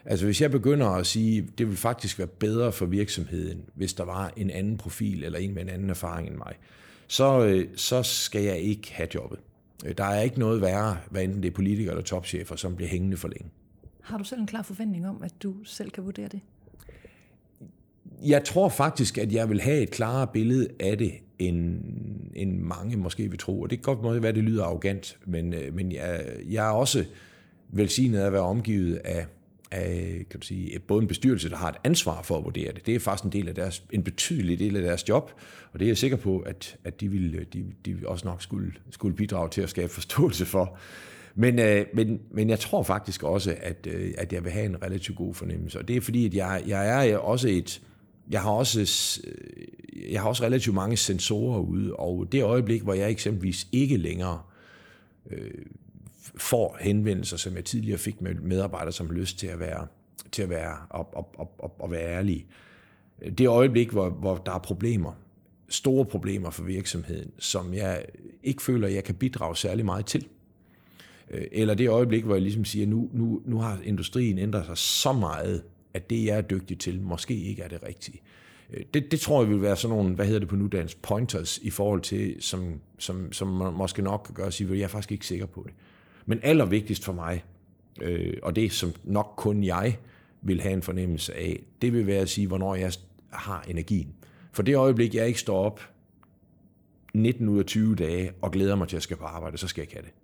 Altså hvis jeg begynder at sige, det vil faktisk være bedre for virksomheden, hvis der var en anden profil eller en med en anden erfaring end mig, øh, så skal jeg ikke have jobbet. Øh, der er ikke noget værre, hvad enten det er politikere eller topchefer, som bliver hængende for længe. Har du selv en klar forventning om, at du selv kan vurdere det? Jeg tror faktisk, at jeg vil have et klarere billede af det, end, end mange måske vil tro. Og det kan godt måde være, at det lyder arrogant, men, øh, men jeg, jeg er også velsignet at være omgivet af, af kan du sige, både en bestyrelse, der har et ansvar for at vurdere det. Det er faktisk en, del af deres, en betydelig del af deres job, og det er jeg sikker på, at, at de, vil, de, de også nok skulle, skulle bidrage til at skabe forståelse for. Men, øh, men, men jeg tror faktisk også, at, øh, at jeg vil have en relativt god fornemmelse. Og det er fordi, at jeg, jeg er også et, jeg har også, øh, jeg har også relativt mange sensorer ude, og det øjeblik, hvor jeg eksempelvis ikke længere øh, får henvendelser, som jeg tidligere fik med medarbejdere, som har lyst til at være, til at være, op, op, og, op, og være ærlige. Det øjeblik, hvor, hvor der er problemer, store problemer for virksomheden, som jeg ikke føler, jeg kan bidrage særlig meget til. Øh, eller det øjeblik, hvor jeg ligesom siger, nu, nu, nu har industrien ændret sig så meget, at det, jeg er dygtig til, måske ikke er det rigtige. Øh, det, det tror jeg vil være sådan nogle, hvad hedder det på nudansk, pointers i forhold til, som, som, som man måske nok kan gøre og sige, jeg er faktisk ikke sikker på det. Men allervigtigst for mig, øh, og det som nok kun jeg vil have en fornemmelse af, det vil være at sige, hvornår jeg har energien. For det øjeblik, jeg ikke står op 19 ud af 20 dage og glæder mig til at skal på arbejde, så skal jeg ikke have det.